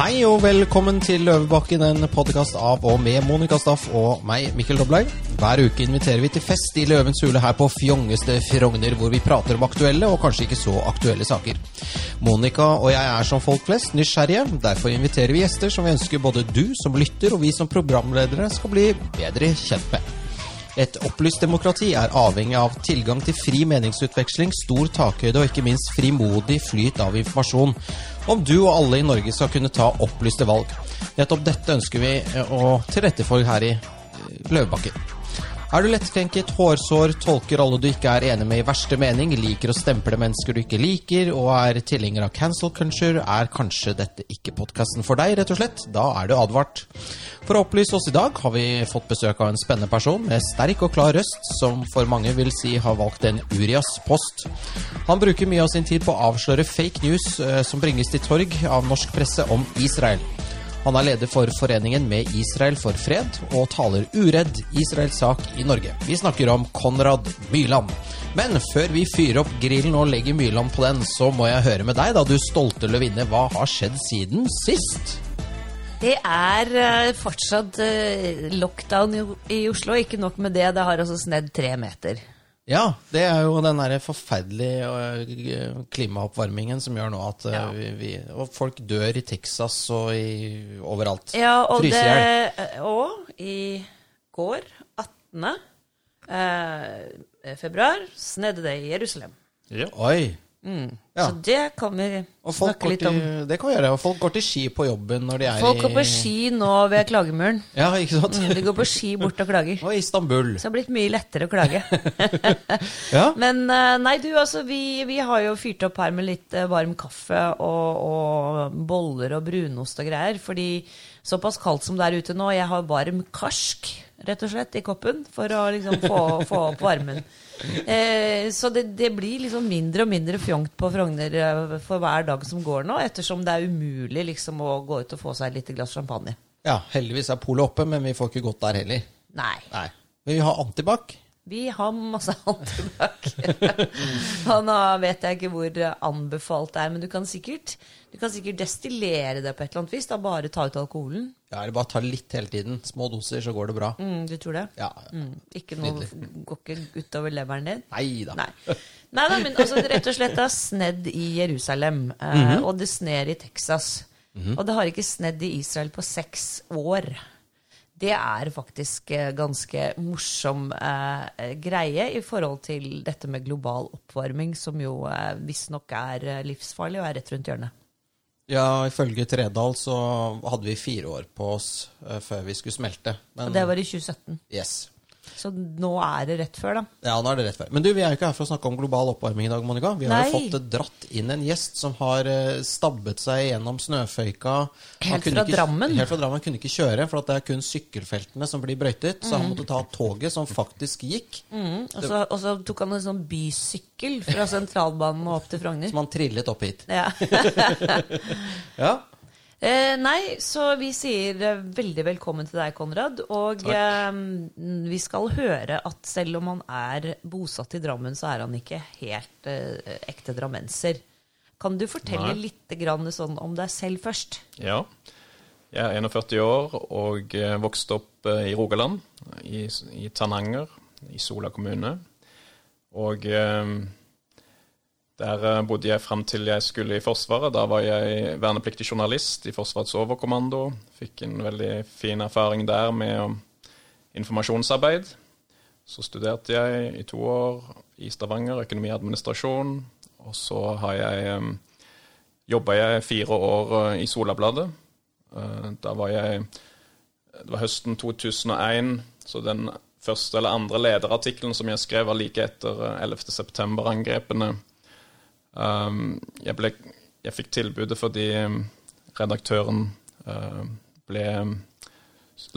Hei og velkommen til Løvebakken, en podkast av og med Monica Staff og meg, Mikkel Doblaug. Hver uke inviterer vi til fest i Løvens hule her på fjongeste Frogner, hvor vi prater om aktuelle og kanskje ikke så aktuelle saker. Monica og jeg er som folk flest nysgjerrige. Derfor inviterer vi gjester som vi ønsker både du som lytter og vi som programledere skal bli bedre kjent med. Et opplyst demokrati er avhengig av tilgang til fri meningsutveksling, stor takhøyde og ikke minst frimodig flyt av informasjon. Om du og alle i Norge skal kunne ta opplyste valg. Nettopp dette ønsker vi eh, å tilrette for her i eh, Løvebakken. Er du lettkrenket, hårsår, tolker alle du ikke er enig med i verste mening, liker å stemple mennesker du ikke liker, og er tilhenger av cancel culture, er kanskje dette ikke podkasten for deg, rett og slett. Da er du advart. For å opplyse oss i dag har vi fått besøk av en spennende person med sterk og klar røst, som for mange vil si har valgt en Urias-post. Han bruker mye av sin tid på å avsløre fake news eh, som bringes til torg av norsk presse om Israel. Han er leder for Foreningen med Israel for fred, og taler uredd Israels sak i Norge. Vi snakker om Konrad Myrland. Men før vi fyrer opp grillen og legger Myrland på den, så må jeg høre med deg, da du stolte løvinne. Hva har skjedd siden sist? Det er uh, fortsatt uh, lockdown i, Oslo. Ikke nok med det, det har altså snedd tre meter. Ja, det er jo den der forferdelige uh, klimaoppvarmingen som gjør nå at ja. vi, vi, Og folk dør i Texas og i, overalt. Ja, og Fryser det. Og i går, 18. februar, snedde det i Jerusalem. Ja. Oi. Mm. Ja. Så det kan vi snakke litt om. Til, det kan vi gjøre. Og folk går til ski på jobben når de er folk i Folk går på ski nå ved klagemuren. Ja, ikke sant? Mm, de går på ski bort og klager. Og Istanbul. Så det har blitt mye lettere å klage. ja. Men eh, nei, du, altså, vi, vi, har jo fyrt opp her med litt eh, varm kaffe og, og boller og brunost og greier. Fordi såpass kaldt som det er ute nå, jeg har varm karsk, rett og slett, i koppen for å liksom få, få opp varmen. Eh, så det, det, blir liksom mindre og mindre fjongt på Frogner eh, for hver dag som går nå, ettersom det er umulig liksom å gå ut og få seg et lite glass champagne. Ja, heldigvis er polet oppe, men vi får ikke gått der heller. Nei. Nei. Men vi har antibac. Vi har masse antibac. nå vet jeg ikke hvor anbefalt det er, men du kan sikkert du kan sikkert destillere det på et eller annet vis. da Bare ta ut alkoholen. Ja, Eller bare ta litt hele tiden. Små doser, så går det bra. Mm, du tror det? Ja. Mm, ikke noe Går ikke utover leveren din? Nei da. Nei da, men altså, rett og slett har snedd i Jerusalem. Eh, mm -hmm. Og det sner i Texas. -hmm. Og det har ikke snedd i Israel på seks år. Det er faktisk eh, ganske morsom eh, greie i forhold til dette med global oppvarming, som jo eh, visstnok er eh, livsfarlig og er rett rundt hjørnet. Ja, ifølge Tredal så hadde vi fire år på oss eh, før vi skulle smelte. Men, og det var i 2017? Yes. Så nå er det rett før, da. Ja, nå er det rett før. Men du, vi er jo ikke her for å snakke om global oppvarming i dag, Monica. Vi har jo fått dratt inn en gjest som har eh, stabbet seg gjennom snøføyka. Helt fra ikke, Drammen? Helt fra Drammen. kunne ikke kjøre, for det er kun sykkelfeltene som blir brøytet. Så han mm. måtte ta toget, som faktisk gikk. Mm. Og, så, og, så, tok han en sånn bysykkel fra sentralbanen og opp til Frogner. Som han trillet opp hit. Ja. ja. Eh, nei, så vi sier eh, veldig velkommen til deg, Konrad. Og eh, vi skal høre at selv om han er bosatt i Drammen, så er han ikke helt eh, ekte drammenser. Kan du fortelle nei. litt sånn om deg selv først? Ja. Jeg er 41 år og eh, vokste opp eh, i Rogaland, i, i Tananger, i Sola kommune. Og der eh, bodde jeg fram til jeg skulle i Forsvaret. Da var jeg vernepliktig journalist i Forsvarets overkommando. Fikk en veldig fin erfaring der med informasjonsarbeid. Så studerte jeg i to år i Stavanger, økonomi og. Og så har jeg um, jobba jeg fire år uh, i Solabladet. Uh, da var jeg Det var høsten 2001, så den første eller andre lederartikkelen som jeg skrev, var like etter 11.9-angrepene Um, jeg, ble, jeg, fikk tilbudet fordi um, redaktøren uh, ble um,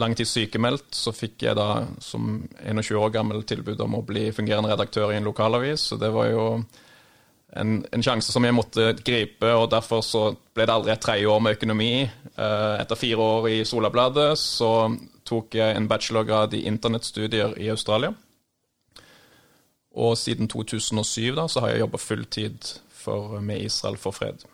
lang tid sykemeldt. Så fikk jeg da som 21 år gammel tilbud om å bli fungerende redaktør i en lokalavis. Så det var jo en, en, sjanse som jeg måtte gripe, og derfor så ble det aldri et tredje år med økonomi. Uh, etter fire år i Solabladet så tok jeg en bachelorgrad i internettstudier i Australia. Og siden 2007 da, så har jeg jobba fulltid for, med Israel for fred.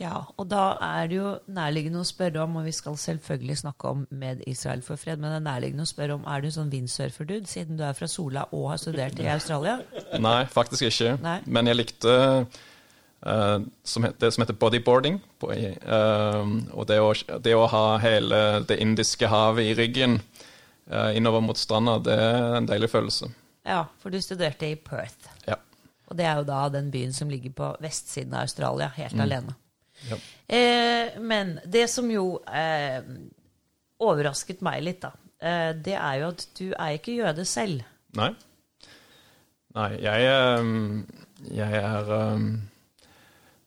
Ja, og da er det jo nærliggende å spørre om, og vi skal selvfølgelig snakke om med Israel for fred, men det er nærliggende å spørre om er du sånn sånn windsurferdude, siden du er fra Sola og har studert i Australia? Nei, faktisk ikke. Nei. Men jeg likte uh, som heter, det som heter bodyboarding. På, uh, og det å, det å ha hele det indiske havet i ryggen uh, innover mot stranda, det er en deilig følelse. Ja, for du studerte i Perth. Ja. Og det er jo da den byen som ligger på vestsiden av Australia, helt alene. Ja. Eh, men det som jo eh, overrasket meg litt, da, eh, det er jo at du er ikke jøde selv. Nei. Nei, jeg, eh, jeg er um,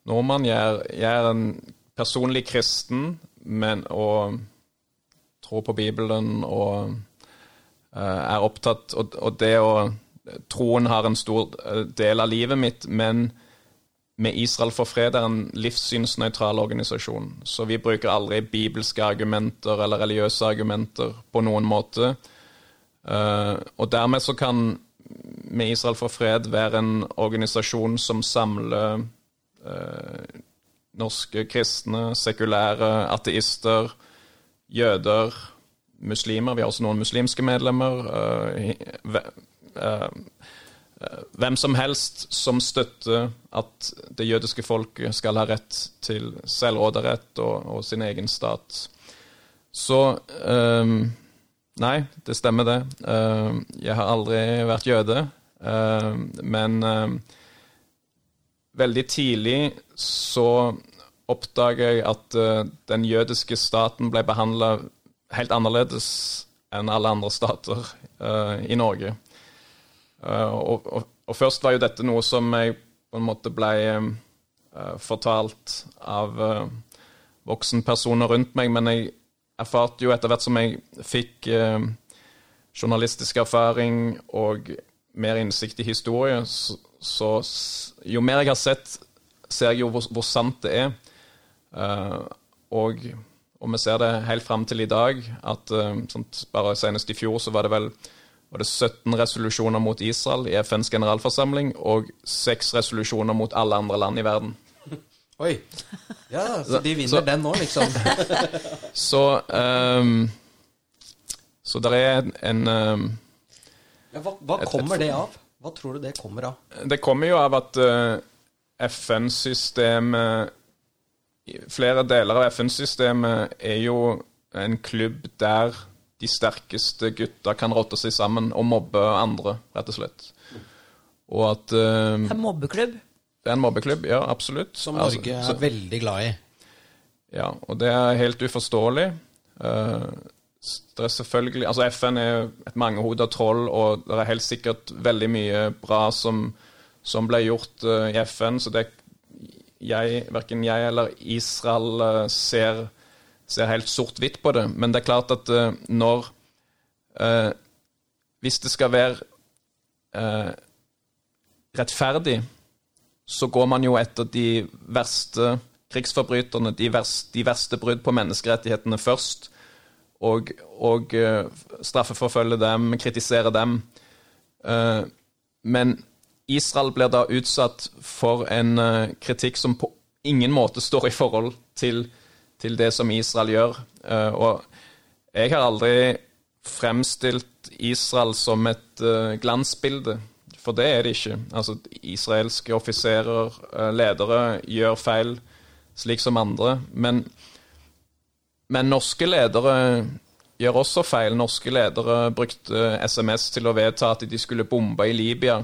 nordmann. Jeg er, jeg er en personlig kristen, men og tror på Bibelen og eh, er opptatt Og, og det å Troen har en stor eh, del av livet mitt, men med Israel for fred er en livssynsnøytral organisasjon. Så vi bruker aldri bibelske argumenter eller religiøse argumenter på noen måte. Eh, og dermed så kan med Israel for fred være en organisasjon som samler eh, norske kristne, sekulære, ateister, jøder, muslimer. Vi har også noen muslimske medlemmer. Eh, eh, hvem som helst som støtter at det jødiske folket skal ha rett til selvråderett og, og sin egen stat. Så ehm, Nei, det stemmer, det. Uh, jeg har aldri vært jøde. Uh, men uh, veldig tidlig så oppdaga jeg at den jødiske staten ble behandla helt annerledes enn alle andre stater i Norge. Eh, og, og, og først var jo dette noe som jeg på en måte ble eh, fortalt av uh, voksenpersoner rundt meg, men jeg erfarte jo etter hvert som jeg fikk eh, journalistisk erfaring og mer innsikt i historie, så, så jo mer jeg har sett, ser jeg jo hvor, hvor sant det er. Uh, og, og vi ser det helt fram til i dag, at uh, bare senest i fjor så var det vel var det 17 resolusjoner mot Israel i FNs generalforsamling og 6 resolusjoner mot alle andre land i verden. Oi. Ja, så de vinner Så- den nå, liksom. Så um, Så det er en, ehm, Ja, hva, hva kommer det av? Hva tror du det kommer av? Det kommer jo av at uh, FN-systemet Flere deler av FN-systemet er jo en klubb der de sterkeste gutta kan rotte seg sammen og mobbe andre, rett og slett. Og at eh, En mobbeklubb. det er en mobbeklubb, ja, absolutt. Som Altså, Norge så- er veldig glad i. Ja, og det er helt uforståelig. Uh, det er selvfølgelig Altså, FN er et mangehodet troll, og det er helt sikkert veldig mye bra som, som ble gjort uh, i FN, så det jeg, Verken jeg eller Israel ser, ser helt sort-hvitt på det. Men det er klart at uh, når uh, Hvis det skal være uh, rettferdig, så går man jo etter de verste krigsforbryterne, de verste, de verste brudd på menneskerettighetene først, og, og straffeforfølge dem, kritisere dem. Men Israel blir da utsatt for en kritikk som på ingen måte står i forhold til, til det som Israel gjør. Eh, og jeg har aldri fremstilt Israel som et eh, glansbilde, for det er det ikke. Altså, israelske offiserer, eh, ledere, gjør feil slik som andre. Men, men norske ledere gjør også feil. Norske ledere brukte SMS til å vedta at de skulle bombe i Libya.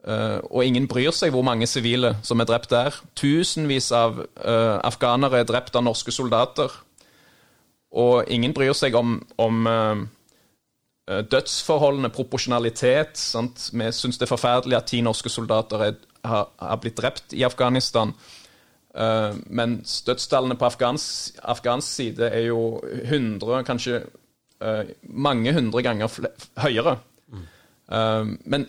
Eh, og ingen bryr seg hvor mange sivile som er drept der. Tusenvis av eh, afghanere er drept av norske soldater. Og ingen bryr seg om, om eh, dødsforholdene, proporsjonalitet. Sant? Vi syns det er forferdelig at ti norske soldater er, har, har blitt drept i Afghanistan. Uh, mens dødstallene på afghans, afghansk side er jo 100, kanskje uh, mange hundre ganger høyere. Uh, men,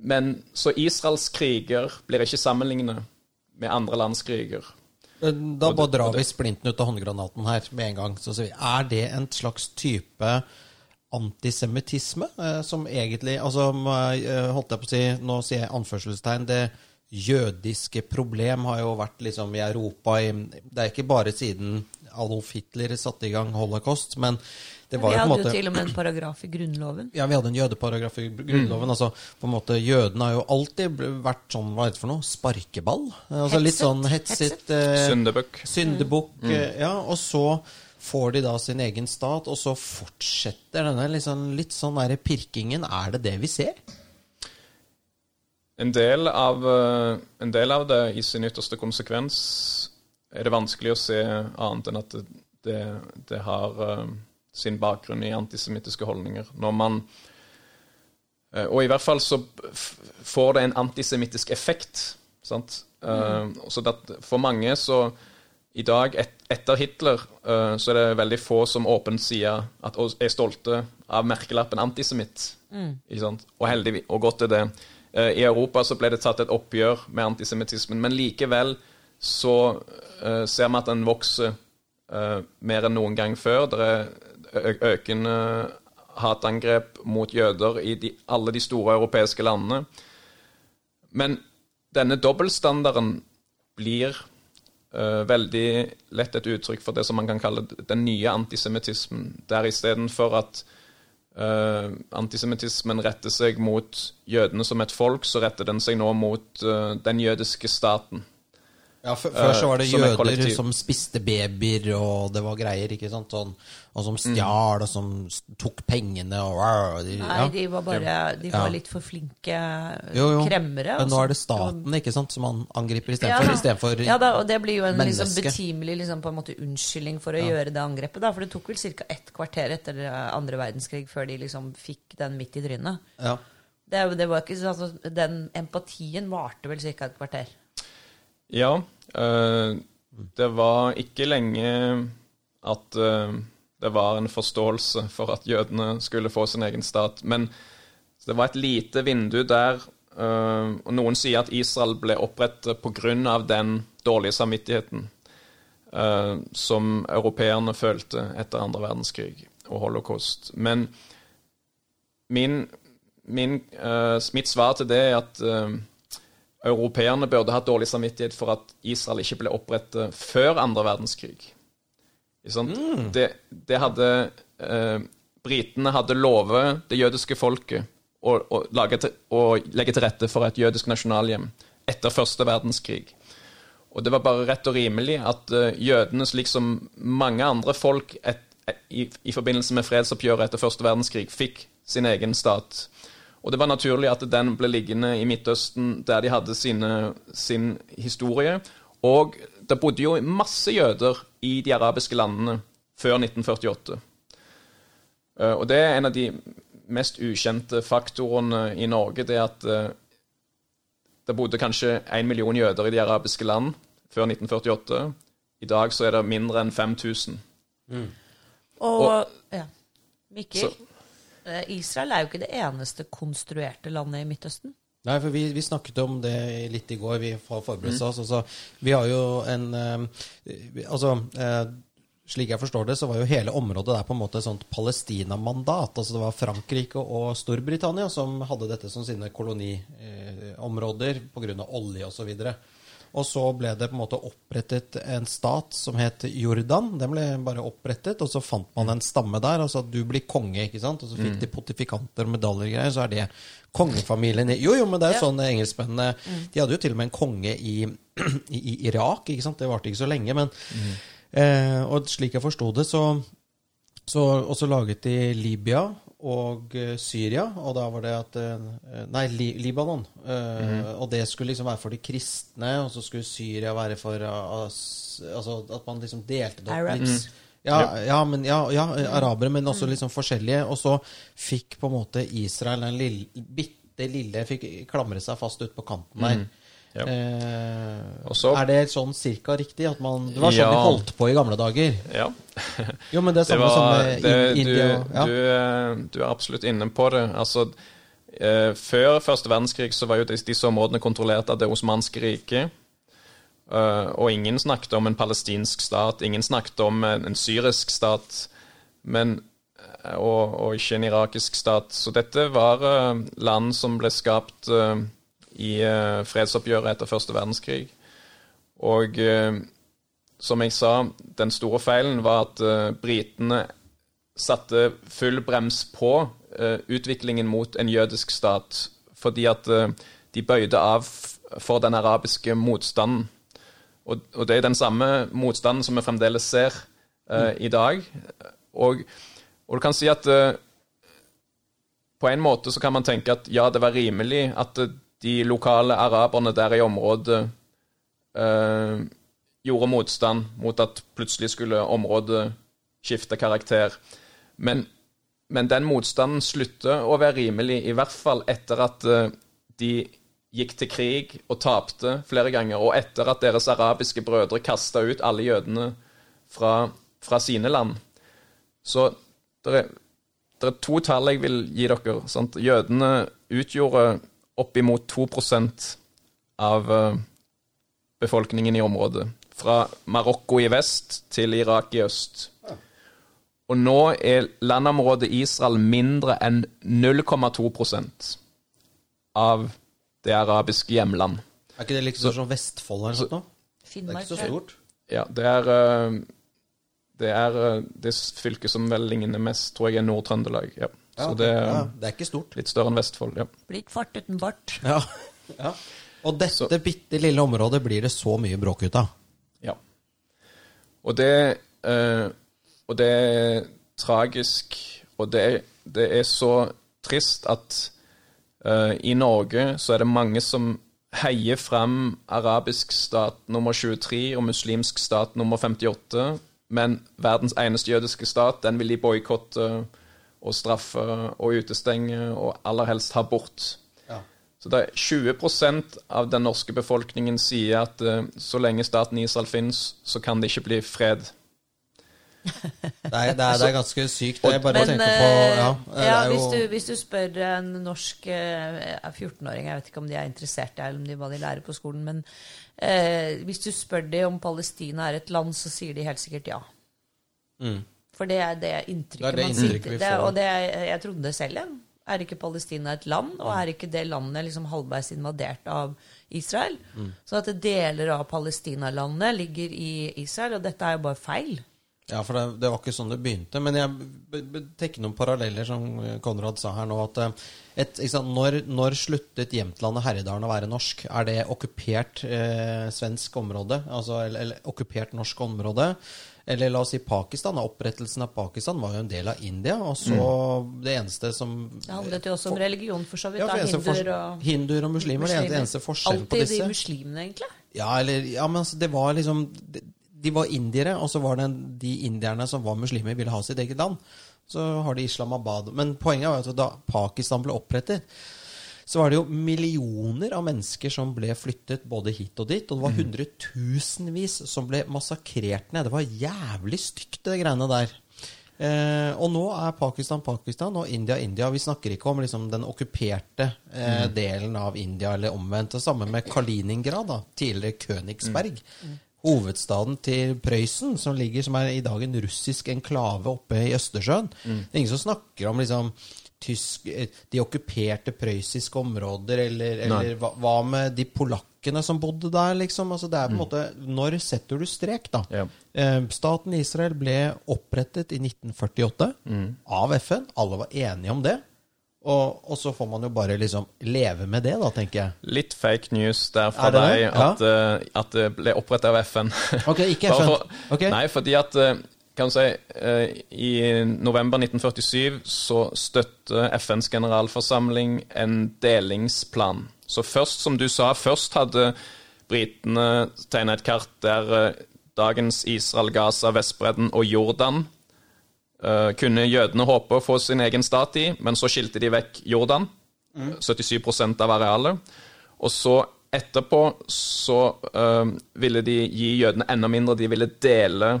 men så Israels kriger blir ikke sammenlignet med andre lands kriger. Da bare drar vi splinten ut av håndgranaten her med en gang. Så sier vi, er det en slags type antisemittisme eh, som egentlig Altså, eh, holdt jeg på å si Nå sier jeg anførselstegn. Det jødiske problem har jo vært liksom i Europa i Det er ikke bare siden Adolf Hitler satte i gang holocaust, men det Vi jo på en hadde måte jo til og med en paragraf i Grunnloven. ja, vi hadde en jødeparagraf i Grunnloven. altså på en måte Jødene har jo alltid vært sånn, hva heter det for noe, sparkeball? Altså Litt sånn hetset. eh, Syndebukk. Syndebukk. mm. Ja, og så får de da sin egen stat, og så fortsetter denne liksom, litt sånn der pirkingen. Er det det vi ser? En del, av, eh, en del av det i sin ytterste konsekvens er det vanskelig å se annet enn at det, det, det har eh, sin bakgrunn i antisemittiske holdninger. Når man eh, Og i hvert fall så får det en antisemittisk effekt. Sant? Mm. så det, for mange så I dag, et, etter Hitler, eh, så er det veldig få som åpent sier at er stolte av merkelappen antisemitt. Sant? Og heldigvis, og godt er det. Eh, I Europa så ble det tatt et oppgjør med antisemittismen, men likevel så eh, ser vi at den vokser eh, mer enn noen gang før. Det er økende hatangrep mot jøder i de, alle de store europeiske landene. Men denne dobbeltstandarden blir uh, veldig lett et uttrykk for det som man kan kalle den nye antisemittismen. Der istedenfor at uh, antisemittismen retter seg mot jødene som et folk, så retter den seg nå mot uh, den jødiske staten. Ja, Før så var det Eh, som er jøder som spiste babyer, og det var greier, ikke sant? Sånn, og som stjal, og som tok pengene, og wow, de, Nei, ja. de var bare De Ja. var litt for flinke Jo, jo. kremmere. Men nå altså. er det staten ikke sant, som man angriper Ja, istedenfor. Ja, istedenfor ja da, og det blir jo en liksom, betimelig liksom, på en måte unnskyldning for å gjøre det angrepet. da, For det tok vel ca. ett kvarter etter eh, andre verdenskrig før de liksom fikk den midt i trynet. ja. Det, det var ikke, altså, Den empatien varte vel ca. et kvarter. Ja, eh, det var ikke lenge at eh, det var en forståelse for at jødene skulle få sin egen stat. Men det var et lite vindu der, eh, og noen sier at Israel ble opprettet pga. den dårlige samvittigheten som europeerne følte etter andre verdenskrig og holocaust. Men min, min, mitt svar til det er at europeerne burde hatt dårlig samvittighet for at Israel ikke ble opprettet før andre verdenskrig. Sant? Det, det hadde eh, Britene hadde lovet det jødiske folket å, å, til, å legge til rette for et jødisk nasjonalhjem etter første verdenskrig. Og det var bare rett og rimelig at eh, jødene, slik som mange andre folk et, et, i, i forbindelse med fredsoppgjøret etter første verdenskrig, fikk sin egen stat. Og det var naturlig at den ble liggende i Midtøsten, der de hadde sine, sin historie. Og det bodde jo masse jøder i de arabiske landene før 1948. Eh, Og det er en av de mest ukjente faktorene i Norge, det at eh, det bodde kanskje én million jøder i de arabiske land før 1948. I dag så er det mindre enn 5000. Og, Og- ja. Mikkel, Så- Israel er jo ikke det eneste konstruerte landet i Midtøsten. Nei, for vi, vi snakket om det litt i går. Vi har forberedt oss. Altså, vi har jo en eh, Altså, eh, slik jeg forstår det, så var jo hele området der på en måte et sånt Palestina-mandat. Altså det var Frankrike og Storbritannia som hadde dette som sine koloniområder eh, pga. olje osv. Og så ble det på en måte opprettet en stat som het Jordan. Den ble bare opprettet, og så fant man en stamme der. Altså at du blir konge, ikke sant. Og så fikk de pontifikanter og medaljer og greier. Så er det kongefamilien i Jo, jo, men det er jo Ja. sånn engelskmennene De hadde jo til og med en konge i, i, i Irak, ikke sant. Det varte ikke så lenge, men eh, Og slik jeg forsto det, så så også laget de Libya og eh, Syria, og da var det at eh, Nei, Li Libanon. Eh, Og det skulle liksom være for de kristne, og så skulle Syria være for Altså at man liksom delte det opp Arabs. Mm. Ja, ja, men, ja, ja, arabere, men også liksom forskjellige. Og så fikk på en måte Israel den lille, bitte lille Fikk klamre seg fast ut på kanten der. Ja. Eh, Også, er det sånn cirka riktig? At man, det var sånn Ja. de holdt på i gamle dager? Ja. Jo, men det er Det samme som var, med det, In- du, ja. du, eh, du er absolutt inne på det. Altså, eh, før første verdenskrig så var jo disse, disse områdene kontrollert av det osmanske riket. Eh, og ingen snakket om en palestinsk stat, ingen snakket om en, en syrisk stat, men, eh, og, og ikke en irakisk stat. Så dette var eh, land som ble skapt i eh, fredsoppgjøret etter første verdenskrig. Og eh, som jeg sa, den store feilen var at eh, britene satte full brems på utviklingen mot en jødisk stat, fordi at de bøyde av for den arabiske motstanden. Og, og det er den samme motstanden som vi fremdeles ser eh, i dag. Og, og du kan si at på en måte så kan man tenke at ja, det var rimelig at de lokale araberne der i området eh, gjorde motstand mot at plutselig skulle området skifte karakter. Men, men den motstanden slutter å være rimelig, i hvert fall etter at eh, de gikk til krig og tapte flere ganger, og etter at deres arabiske brødre kasta ut alle jødene fra, fra sine land. Så det er, er to tall jeg vil gi dere. Sant? Jødene utgjorde oppimot 2% av eh, befolkningen i området. Fra Marokko i vest til Irak i øst. Og nå er landområdet Israel mindre enn 0,2% av det arabiske hjemland. Er ikke det liksom som Vestfold eller noe Så? Det er ikke så stort. Ja, det er eh, Det er eh, det fylket som vel ligner mest, tror jeg, er Nord-Trøndelag. Ja. Så Ja, det er ja, det er ikke stort. litt større enn Vestfold. Ja. Blir ikke fart uten bart. Ja. ja. Og dette bitte lille området blir det så mye bråk ut av. ja. Og det eh, Og det er tragisk, og det det er så trist at eh, i Norge så er det mange som heier fram arabisk stat nummer 23 og muslimsk stat nummer 58, men verdens eneste jødiske stat, den vil de boikotte og straffe og utestenge og aller helst ha bort. Ja. Så det er 20% av den norske befolkningen sier at uh, så lenge staten Israel finnes, så kan det ikke bli fred. Det er, det er, det er ganske sykt. Jeg bare Men tenke på eh, Ja, ja, det er hvis, du, hvis du spør en norsk eh, 14-åring Jeg vet ikke om de er interessert i eller om de, hva de lærer på skolen, men eh, hvis du spør dem om Palestina er et land, så sier de helt sikkert ja. Mm. For det er det inntrykket, Det er det man inntrykket sitter det. Og det er, jeg trodde det selv, jeg. Er ikke Palestina et land, og er ikke det landet liksom halvveis invadert av Israel? Mm. Så at deler av Palestina-landet ligger i Israel, og dette er jo bare feil. Ja, for det, det var ikke sånn det begynte. Men jeg tenker noen paralleller, som Konrad sa her nå. at eh, et, sant, når, når sluttet Jämtland og Herredalen å være norsk? Er det okkupert eh, svensk område? Altså, eller, eller okkupert norsk område? Eller la oss si Pakistan. Opprettelsen av Pakistan var jo en del av India. Og så det eneste som Det handlet jo også om religion, for så vidt. ja, for da, hinduer og hinduer og muslimer. Det er muslimer. eneste forskjellen på Alltid disse. de muslimene, egentlig. Ja, eller, ja, men altså, det var liksom De, de var indiere, og så var det en, de indierne som var muslimer, ville ha sitt eget land. Så har de Islamabad. Men poenget var at da Pakistan ble opprettet, så var det jo millioner av mennesker som ble flyttet både hit og dit. Og det var hundretusenvis som ble massakrert ned. Det var jævlig stygt, det greiene der. Eh, og nå er Pakistan Pakistan og India India. Vi snakker ikke om liksom, den okkuperte eh, delen av India, eller omvendt. Det samme med Kaliningrad, da, tidligere Königsberg. Hovedstaden til Prøysen, som ligger som er i dag en russisk enklave oppe i Østersjøen. Det er ingen som snakker om liksom tysk, eh, de okkuperte prøyssiske områder, eller, eller hva, hva med de polakkene som bodde der, liksom? Altså, det er på en måte Når setter du strek, da? Ja. Eh, Staten Israel ble opprettet i 1948 av FN. Alle var enige om det. Og, og så får man jo bare liksom leve med det, da, tenker jeg. Litt fake news der fra deg Ja. at, eh, at det ble opprettet av FN. Ok, ikke FN. for- okay. Nei, fordi at kan si, eh, I november 1947 så støtte FNs generalforsamling en delingsplan. Så først, som du sa, først hadde britene tegna et kart der eh, dagens Israel, Gaza, Vestbredden og Jordan eh, kunne jødene håpe å få sin egen stat i, men så skilte de vekk Jordan, 77% av arealet. Og så etterpå så ville de gi jødene enda mindre, de ville dele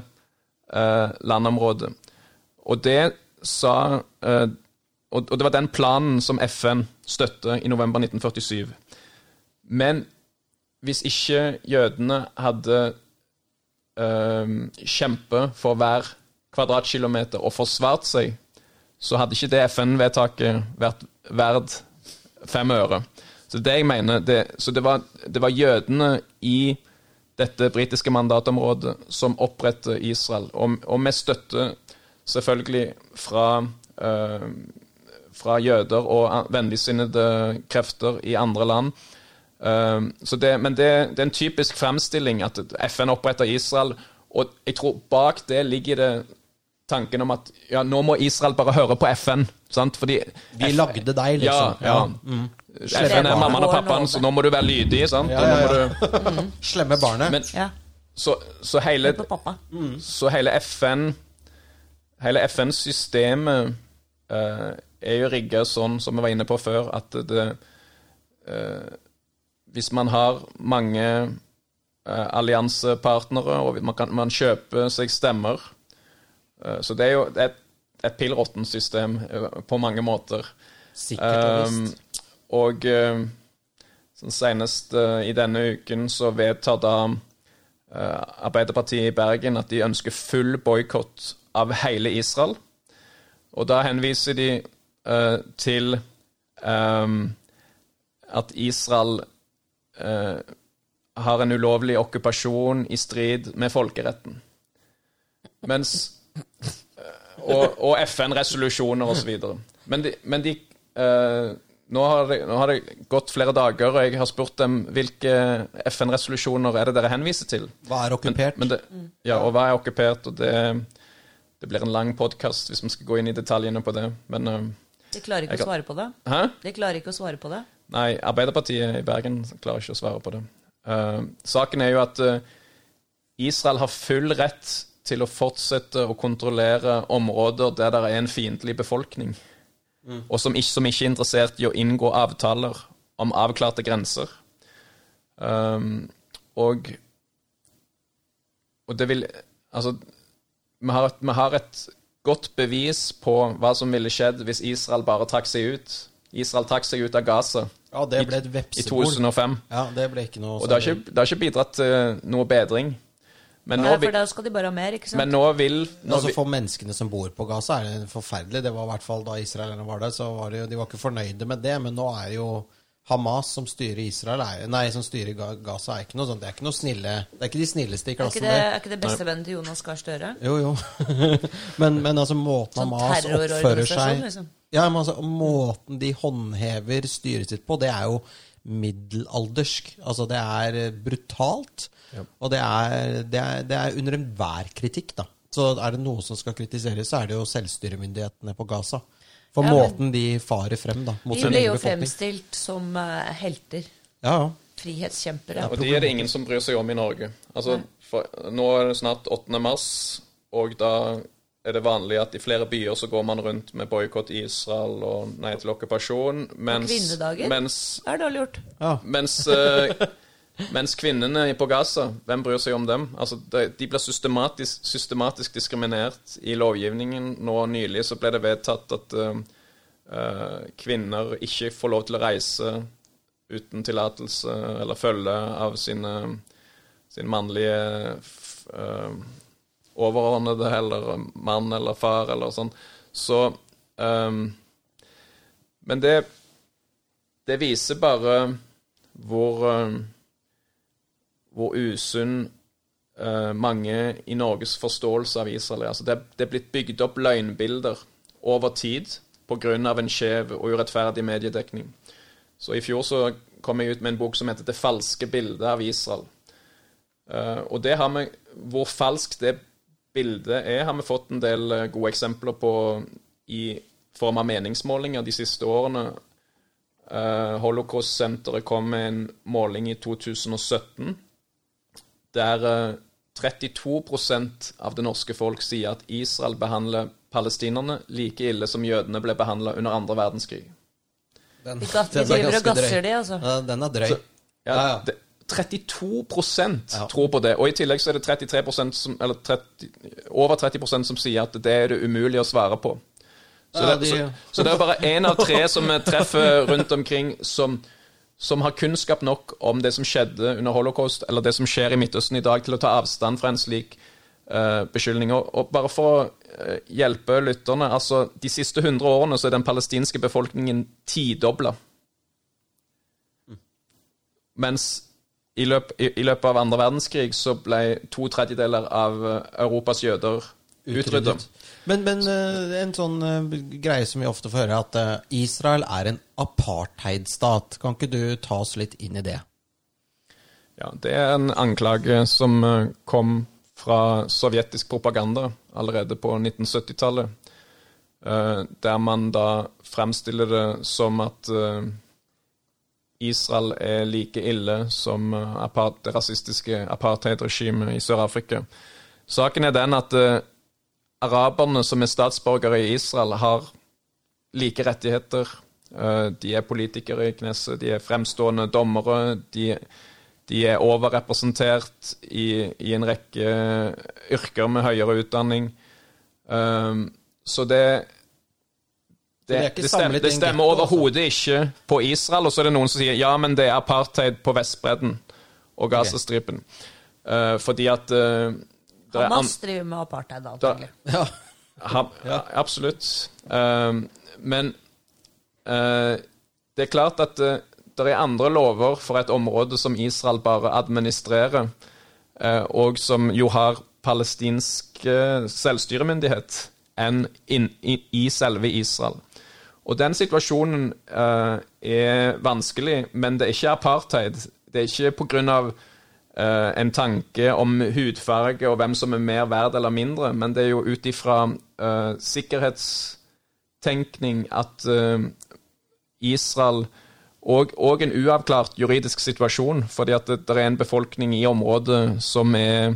landområdet. Og det sa eh, og, det var den planen som FN støtte i november 1947. Men hvis ikke jødene hadde uh, kjempet for hver kvadratkilometer og forsvart seg, så hadde ikke det FN-vedtaket vært verd fem øre. Så det jeg mener, det, så det var, det var jødene i dette britiske mandatområdet som oppretter Israel, og, og med støtte selvfølgelig fra, eh, fra jøder og vennligsinnede krefter i andre land. Eh, så det, men det, det, er en typisk fremstilling at FN oppretter Israel, og jeg tror bak det ligger det tanken om at ja, nå må Israel bare høre på FN. Sant? Fordi De lagde deg, liksom. Ja, ja. Mm. FN er mammaen og pappaen, så nå må du være lydig. sant? Ja, ja, ja. Du... Slemme barnet. Men, så, så, hele, så hele FN Hele FN-systemet uh, er jo rigga sånn, som vi var inne på før, at det uh, Hvis man har mange uh, alliansepartnere, og man, kan, man kjøper seg stemmer Så det er jo et, et pill system på mange måter. Sikkert og visst. Um, og sånn senest uh, i denne uken så vedtar da uh, Arbeiderpartiet i Bergen at de ønsker full boikott av hele Israel. Og da henviser de til at Israel har en ulovlig okkupasjon i strid med folkeretten. Mens Og, og FN-resolusjoner osv. Men de, men de nå har, det, nå har, det, gått flere dager, og jeg har spurt dem hvilke FN-resolusjoner er det dere henviser til. Hva er okkupert? Men, men det, ja, og hva er okkupert? og det, det blir en lang podkast hvis vi skal gå inn i detaljene på det. Men uh, De klarer ikke å svare på det? Hæ? De klarer ikke å svare på det? Nei, Arbeiderpartiet i Bergen klarer ikke å svare på det. Uh, saken er jo at uh, Israel har full rett til å fortsette å kontrollere områder der det er en fiendtlig befolkning mm. og som ikke, som ikke, er interessert i å inngå avtaler om avklarte grenser. Um, og Og det vil Altså, vi har, et, vi har et godt bevis på hva som ville skjedd hvis Israel bare trakk seg ut. Israel trakk seg ut av Gaza. Ja, et. I 2005. Ja, det ble ikke noe Og det har ikke, det har ikke bidratt til noe bedring. Men nå, Nei, for da skal de bare ha mer, ikke sant? Men nå vil nå altså For menneskene som bor på Gaza, er det forferdelig. Det var i hvert fall Da israelerne var der, så var det, de var ikke fornøyde med det. Men nå er jo Hamas som styrer Israel er, Nei, som styrer Gaza, er ikke noe sånt. Det er ikke noe snille Det er ikke de snilleste i klassen. Er ikke det, er ikke det bestevennen til Jonas Gahr Støre? Jo, jo. men, men, altså, måten sånn Hamas oppfører seg liksom. Ja, men altså, Måten de håndhever styret sitt på, det er jo middelaldersk. Altså, det er brutalt. Ja. Og det er, det, er, det er under enhver kritikk, da. Så er det noe som skal kritiseres, så er det jo selvstyremyndighetene på Gaza. For ja, måten de farer frem da, mot. De blir jo fremstilt som uh, helter. Ja, ja. Frihetskjempere. og de er det ingen som bryr seg om i Norge. Altså, for, nå er det snart 8. mars, og da er det vanlig at i flere byer så går man rundt med boikott Israel og nei til okkupasjon. Mens, kvinnedager? Mens, det er dårlig gjort. Ja. Mens uh, Mens kvinnene på Gaza, hvem bryr seg om dem? Altså, de blir systematisk, systematisk, diskriminert i lovgivningen. Nå nylig så ble det vedtatt at uh, kvinner ikke får lov til å reise uten tillatelse eller følge av sine, sin mannlige uh, overordnede, eller mann eller far eller sånn. Så um, Men det, det viser bare hvor uh, hvor usunn uh, mange i Norges forståelse av Israel er. Altså det, det, er blitt bygd opp løgnbilder over tid pga. en skjev og urettferdig mediedekning. Så I fjor så kom jeg ut med en bok som heter 'Det falske bildet av Israel'. Uh, og det har vi, Hvor falskt det bildet er, har vi fått en del uh, gode eksempler på i form av meningsmålinger de siste årene. Uh, Holocaust-senteret kom med en måling i 2017 der 32 eh, av det norske folk sier at Israel behandler palestinerne like ille som jødene ble behandla under andre verdenskrig. Den, den, er ganske drøy. altså. Ja, den er drøy. Så, ja, ja, det, 32 ja. tror på det. Og i tillegg så er det 33 som, eller 30, over 30% som sier at det er det umulig å svare på. Så, det, så, så det er bare én av tre som vi treffer rundt omkring som som har kunnskap nok om det som skjedde under holocaust, eller det som skjer i Midtøsten i dag, til å ta avstand fra en slik uh, beskyldning. Og, og, bare for å uh, hjelpe lytterne altså De siste 100 årene så er den palestinske befolkningen tidobla. mens i, løp, i, i løpet av andre verdenskrig så ble to tredjedeler av eh, Europas jøder utryddet. Men, men eh, en sånn eh, greie som vi ofte får høre, at Israel er en apartheidstat. Kan ikke du ta oss litt inn i det? Ja, Det er en anklage som kom fra sovjetisk propaganda allerede på 1970-tallet. eh, Der man da fremstiller det som at Israel er like ille som eh, apart, det rasistiske apartheidregimet i Sør-Afrika. Saken er den at uh, araberne som er statsborgere i Israel, har like rettigheter. Uh, De er politikere i Knesset, de er fremstående dommere. De, de er overrepresentert i, i en rekke yrker med høyere utdanning. Uh, Så det Det det, det, stemmer, det stemmer altså. overhodet ikke på Israel. Og så er det noen som sier ja, men det er apartheid på Vestbredden og Gazastripen. Eh, fordi at uh, det er Hamas driver med apartheid, Da- antagelig. Ja. ha, ja, absolutt. Uh, men uh, det er klart at uh, det er andre lover for et område som Israel bare administrerer, uh, og som jo har palestinsk uh, selvstyremyndighet, enn in, in, i selve Israel. Og den situasjonen uh, er vanskelig, men det er ikke apartheid. Det er ikke grunn av eh, en tanke om hudfarge og hvem som er mer verd eller mindre, men det er jo ut ifra uh, sikkerhetstenkning at uh, Israel og, og en uavklart juridisk situasjon, fordi at det, det er en befolkning i området som er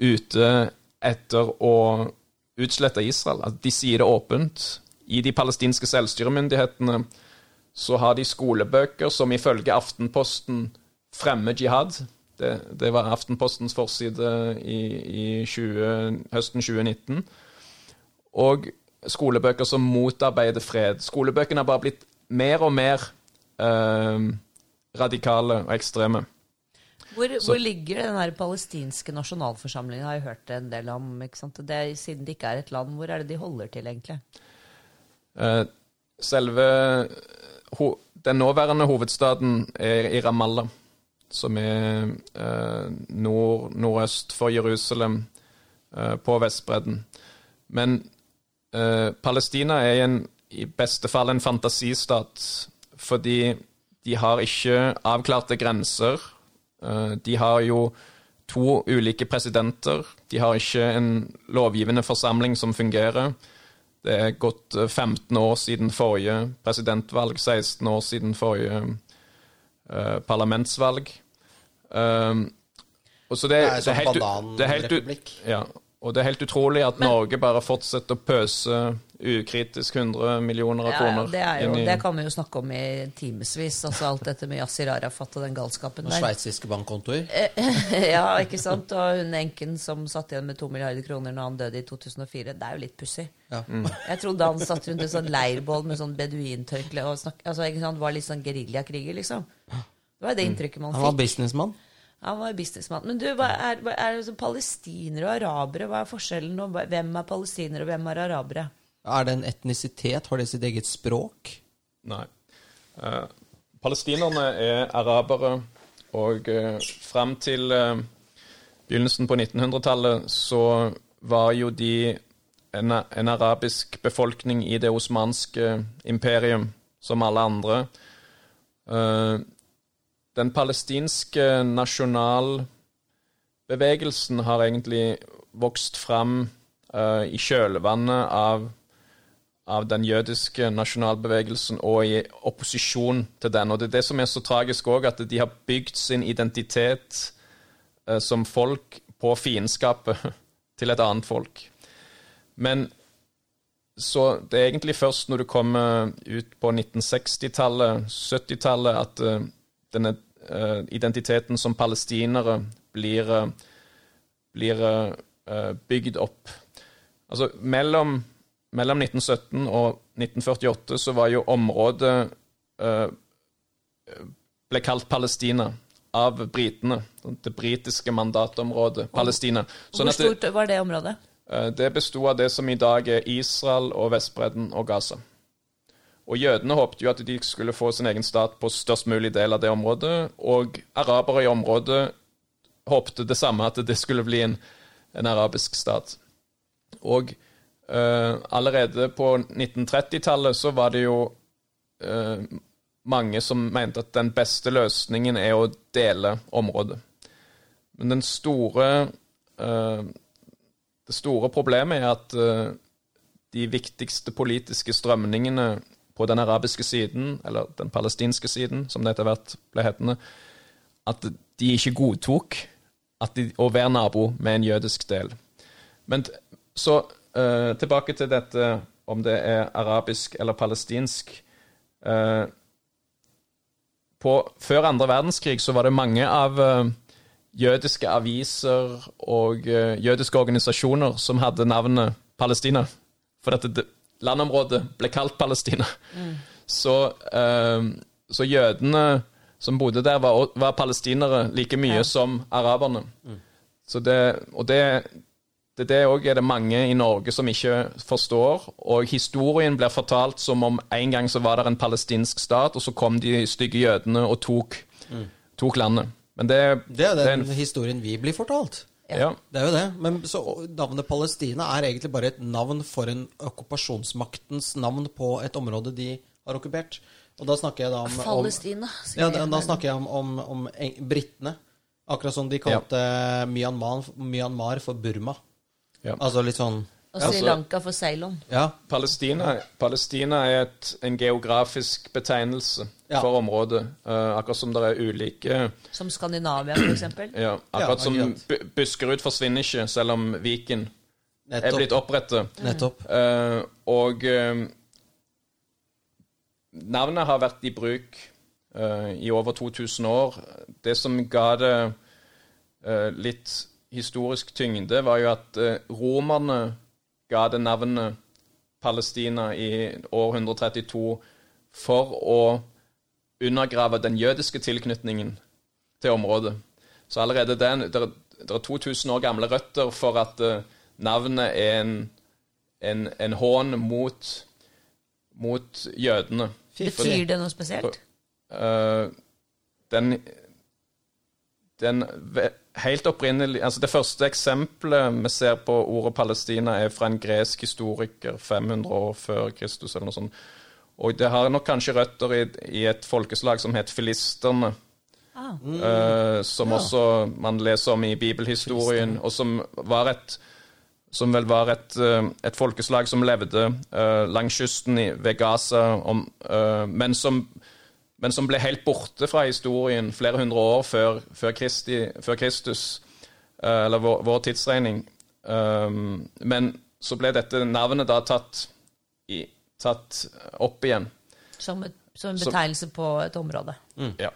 ute etter å utslette Israel. At de sier det åpent. I de palestinske selvstyremyndighetene så har de skolebøker som ifølge Aftenposten fremmer jihad. Det, det var Aftenpostens forside i, i 20, høsten 2019. Og skolebøker som motarbeider fred. Skolebøkene har bare blitt mer og mer eh, radikale og ekstreme. Hvor, hvor ligger den her palestinske nasjonalforsamlingen? Har jeg hørt en del om. Det siden det ikke er et land, hvor er det de holder til, egentlig? Eh, selve Den nåværende hovedstaden er i Ramallah, som er eh, nord, nordøst for Jerusalem, eh, på Vestbredden. Men Palestina er en, i beste fall en fantasistat, fordi de har ikke avklarte grenser. De har jo to ulike presidenter. De har ikke en lovgivende forsamling som fungerer. Det er gått eh, 15 år siden forrige presidentvalg, 16 år siden forrige uh, parlamentsvalg. Um, og så det, Det er det, helt, u- det helt, u- bananrepublikk. ja, og det er helt utrolig at Norge bare fortsetter å pøse ukritisk 100 millioner av Ja, ja, kroner det, er jo, i det kan vi jo snakke om i timevis. Altså alt dette med Yasir Arafat og den galskapen der. Og sveitsiske bankkontoer. ja, ikke sant? Og hun enken som satt igjen med to milliarder kroner når han døde i 2004. Det er jo litt pussig. Ja. Jeg trodde han satt rundt en sånn leirbål med sånn beduintørkle og snakk, altså, ikke sant? var litt sånn geriljakriger, liksom. Det var det inntrykket man Han var fikk. businessmann. Han var businessmann. Men du, hva er, hva er det, palestinere og arabere? Hva er forskjellen? Og hvem er palestinere, og hvem er arabere? Er det en etnisitet? Har de sitt eget språk? Nei. Eh, palestinerne er arabere, og eh, frem til eh, begynnelsen på 1900-tallet så var jo de en, en arabisk befolkning i det osmanske imperium, som alle andre. Eh, den palestinske nasjonalbevegelsen har egentlig vokst fram eh, i kjølvannet av av den jødiske nasjonalbevegelsen og i opposisjon til den. Og det er det som er så tragisk òg, at de har bygd sin identitet eh, som folk på fiendskapet til et annet folk. Men så det er egentlig først når du kommer ut på 1960-tallet, 70-tallet, at eh, denne eh, identiteten som palestinere blir, eh, blir eh, bygd opp. Altså mellom mellom 1917 og 1948 så var jo området eh, ble kalt Palestina av britene. Det britiske mandatområdet Palestina. Sånn Hvor stort var det området? eh, det besto av det som i dag er Israel og Vestbredden og Gaza. Og jødene håpet jo at de skulle få sin egen stat på størst mulig del av det området, og arabere i området håpte det samme, at det skulle bli en, en arabisk stat. Og allerede på 1930-tallet så var det jo eh, mange som mente at den beste løsningen er å dele området. Men den store eh, Det store problemet er at eh, de viktigste politiske strømningene på den arabiske siden, eller den palestinske siden, som det etter hvert ble hetende, at de ikke godtok de, å være nabo med en jødisk del. Men så uh, tilbake til dette om det er arabisk eller palestinsk. Uh, på, før andre verdenskrig så var det mange av uh, jødiske aviser og jødiske organisasjoner som hadde navnet Palestina. For dette landområdet ble kalt Palestina. Mm. Så, så jødene som bodde der, var, var palestinere like mye ja. som araberne. Mm. Så det, og det, det, det også er det mange i Norge som ikke forstår. Og historien blir fortalt som om en gang så var det en palestinsk stat, og så kom de stygge jødene og tok, mm. tok landet. Men det, det er den en, historien vi blir fortalt. Ja. Det er jo det. Men så navnet Palestina er egentlig bare et navn for en okkupasjonsmaktens navn på et område de har okkupert. Og da snakker jeg da om, Palestina. ja, da, da, snakker jeg om, om, om britene. Akkurat som de kalte ja. Myanmar, Myanmar, for Burma. Ja. Altså litt sånn Og Sri altså- Lanka for Ceylon. Ja. Palestina, Palestina er et, en geografisk betegnelse ja. for området. Uh, akkurat som det er ulike Som Skandinavia, f.eks.? Ja. Akkurat som Buskerud forsvinner ikke, selv om Viken Nettopp. er blitt opprettet. Nettopp. Uh, og uh, Navnet har vært i bruk uh, i over 2000 år. Det som ga det uh, litt historisk tyngde, var jo at uh, romerne ga det navnet Palestina i år 132 for å undergrave den jødiske tilknytningen til området. Så allerede den, det, er 2000 år gamle røtter for at navnet er en, en, en hån mot, mot jødene. Betyr det noe spesielt? Uh, den, den helt opprinnelig altså Det første eksempelet vi ser på ordet Palestina, er fra en gresk historiker 500 år før Kristus. eller noe sånt. Og det har nok kanskje røtter i, i et folkeslag som het filisterne. Ah. Uh, som ja. også man leser om i bibelhistorien, og som var et som vel var et, eh, et folkeslag som levde uh, langs kysten i, ved Gaza, om, men, som, men, som, ble helt borte fra historien flere hundre år før, før, Kristi, før Kristus, uh, eller vår, vår tidsregning. Um, men så ble dette navnet da tatt, i, tatt opp igjen. Som, et, som en betegnelse så, på et område. Mm. Ja.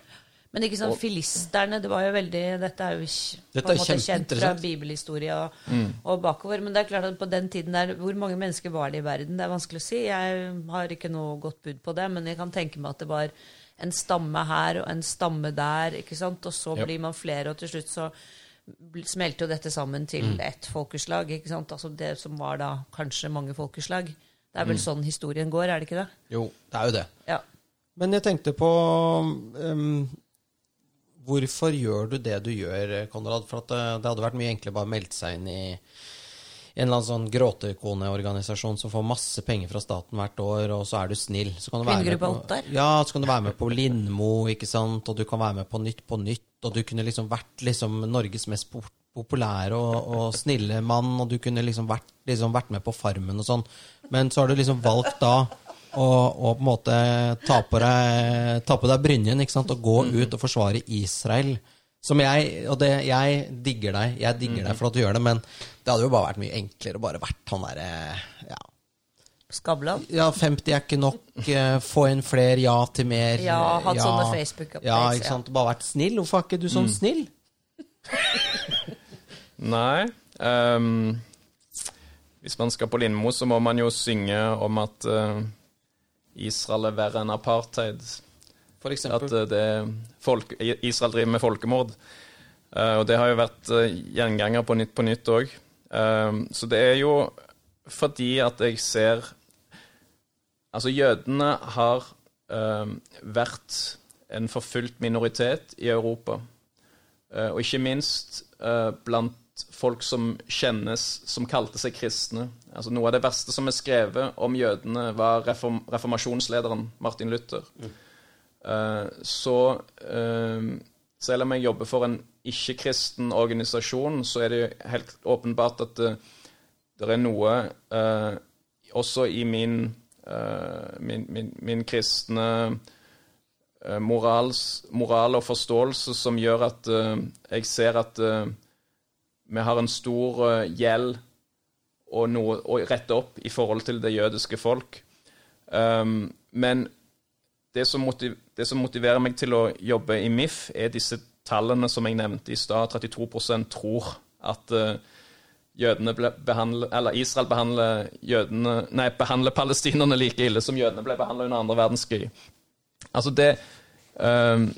Men ikke sånn, filisterne det var jo veldig, Dette er jo dette er måte, kjent fra bibelhistorie og, mm. og, bakover. Men det er klart at på den tiden der, hvor mange mennesker var det i verden? Det er vanskelig å si. Jeg har ikke noe godt bud på det, men jeg kan tenke meg at det var en stamme her og en stamme der. ikke sant? Og så yep. blir man flere, og til slutt så smelter jo dette sammen til mm. ett folkeslag. ikke sant? Altså Det som var da kanskje mange folkeslag. Det er vel mm. sånn historien går, er det ikke det? Jo, det er jo det. Ja. Men jeg tenkte på um, Hvorfor gjør du det du gjør, Konrad? For det, eh, det, hadde vært mye enklere bare å melde seg inn i en eller annen sånn gråtekoneorganisasjon som får masse penger fra staten hvert år, og så er du snill. Så kan du være med på, ja, så kan du være med på Lindmo, ikke sant, og du kan være med på Nytt på Nytt, og du kunne liksom vært liksom Norges mest populære og, og snille mann, og du kunne liksom vært, liksom vært med på Farmen og sånn. Men så har du liksom valgt da og, og, på en måte ta på deg, ta på deg brynjen ikke sant? og gå ut og forsvare Israel. Som jeg, og det, jeg digger deg, jeg digger deg mm. for at du gjør det, men det hadde jo bare vært mye enklere å bare vært han derre ja. Skavlan? Ja, 50 er ikke nok. Eh, få inn flere, ja til mer. Ja, hatt ja, sånne Facebook-updates. Ja, ikke sant. Bare vært snill. Hvorfor er ikke du sånn mm. snill? Nei. Um, hvis man skal på Lindmo, så må man jo synge om at uh, Israel er verre enn apartheid. For eksempel? At eh, det folk, Israel driver med folkemord. Uh, og det har jo vært uh, gjenganger på Nytt på Nytt òg. Så det er jo fordi at jeg ser Altså, jødene har eh, vært en forfulgt minoritet i Europa. Eh, og ikke minst eh, blant folk som kjennes som kalte seg kristne. Altså Noe av det verste som er skrevet om jødene, var reform reformasjonslederen Martin Luther. Mm. Uh, så uh, selv om jeg jobber for en ikke-kristen organisasjon, så er det jo helt åpenbart at det, det er noe også i min, min, min, min kristne morals, moral og forståelse som gjør at jeg ser at vi har en stor gjeld å rette opp i forhold til det jødiske folk. Um, men det som, det som, motiverer meg til å jobbe i MIF, er disse tallene som jeg nevnte i stad. 32% tror at jødene behandler, Israel behandler, jødene, nei, behandler palestinerne like ille som jødene ble behandla under andre verdenskrig. Altså det um,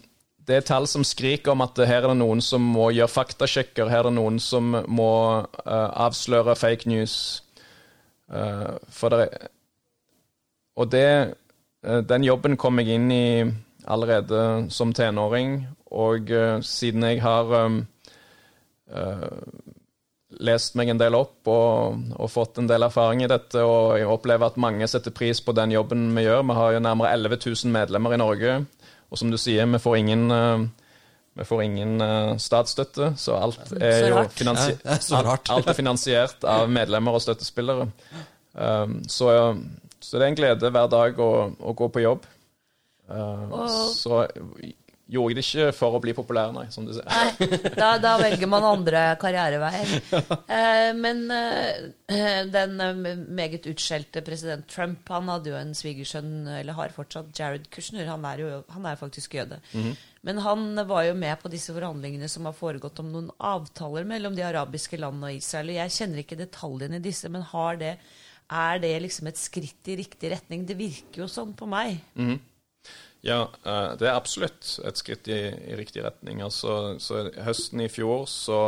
det er tall som skriker om at her er det noen som må gjøre faktasjekker. Her er det noen som må uh, avsløre fake news. For det Og det, den jobben kom jeg inn i allerede som tenåring. Og siden jeg har um, lest meg en del opp og, og, fått en del erfaring i dette, og jeg opplever at mange setter pris på den jobben vi gjør. Vi har jo nærmere 11 000 medlemmer i Norge. Og som du sier, vi får ingen, uh, vi får ingen uh, statsstøtte, så alt er jo finansi alt, alt er finansiert av medlemmer og støttespillere. Um, så, så, det er en glede hver dag å, å gå på jobb. Uh, så gjorde jeg det ikke for å bli populær, nei, som du sier. Nei, da, da, velger man andre karriereveier. Uh, men uh, den meget utskjelte president Trump han hadde jo en svigersønn, eller har fortsatt, Jared Kushner. Han er jo han er faktisk jøde. Mm -hmm. Men han var jo med på disse forhandlingene som har foregått om noen avtaler mellom de arabiske landene og Israel. og Jeg kjenner ikke detaljene i disse, men har det, er det liksom et skritt i riktig retning? Det virker jo sånn på meg. Mm. Ja, eh, det er absolutt et skritt i, i riktig retning. Altså, så Høsten i fjor så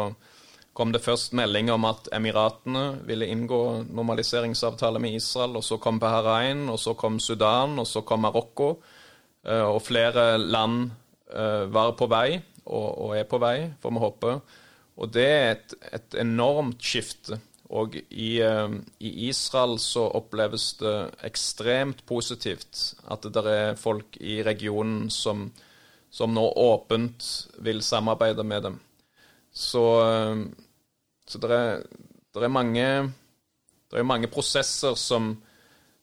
kom det først melding om at Emiratene ville inngå normaliseringsavtale med Israel. og Så kom Bahrain, og så kom Sudan, og så kom Marokko. Eh, og flere land eh, var på vei, og, og er på vei, får vi håpe. Og det er et, et enormt skifte og i, eh, i, Israel så oppleves det ekstremt positivt at det er folk i regionen som, som nå åpent vil samarbeide med dem. Så, eh, så det, er, det, er mange, det er mange prosesser som,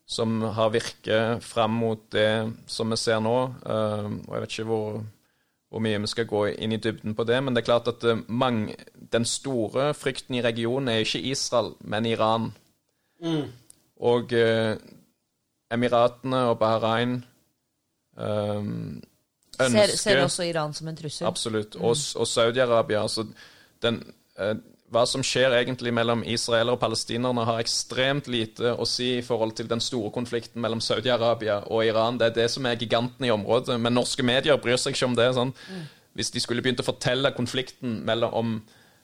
som har virket fram mot det som vi ser nå. Eh, og jeg vet ikke hvor hvor mye vi skal gå inn i dybden på det. Men det er klart at eh, mange, den store frykten i regionen er ikke Israel, men Iran. Mm. Og eh, Emiratene og Bahrain eh, ønsker ser, ser også Iran som en trussel? Absolutt. Og, og Saudi-Arabia. Altså den, eh, hva som skjer egentlig mellom israelere og palestinerne, har ekstremt lite å si i forhold til den store konflikten mellom Saudi-Arabia og Iran. Det er det som er giganten i området. Men norske medier bryr seg ikke om det. Sånn. Hvis de skulle begynt å fortelle konflikten mellom, om,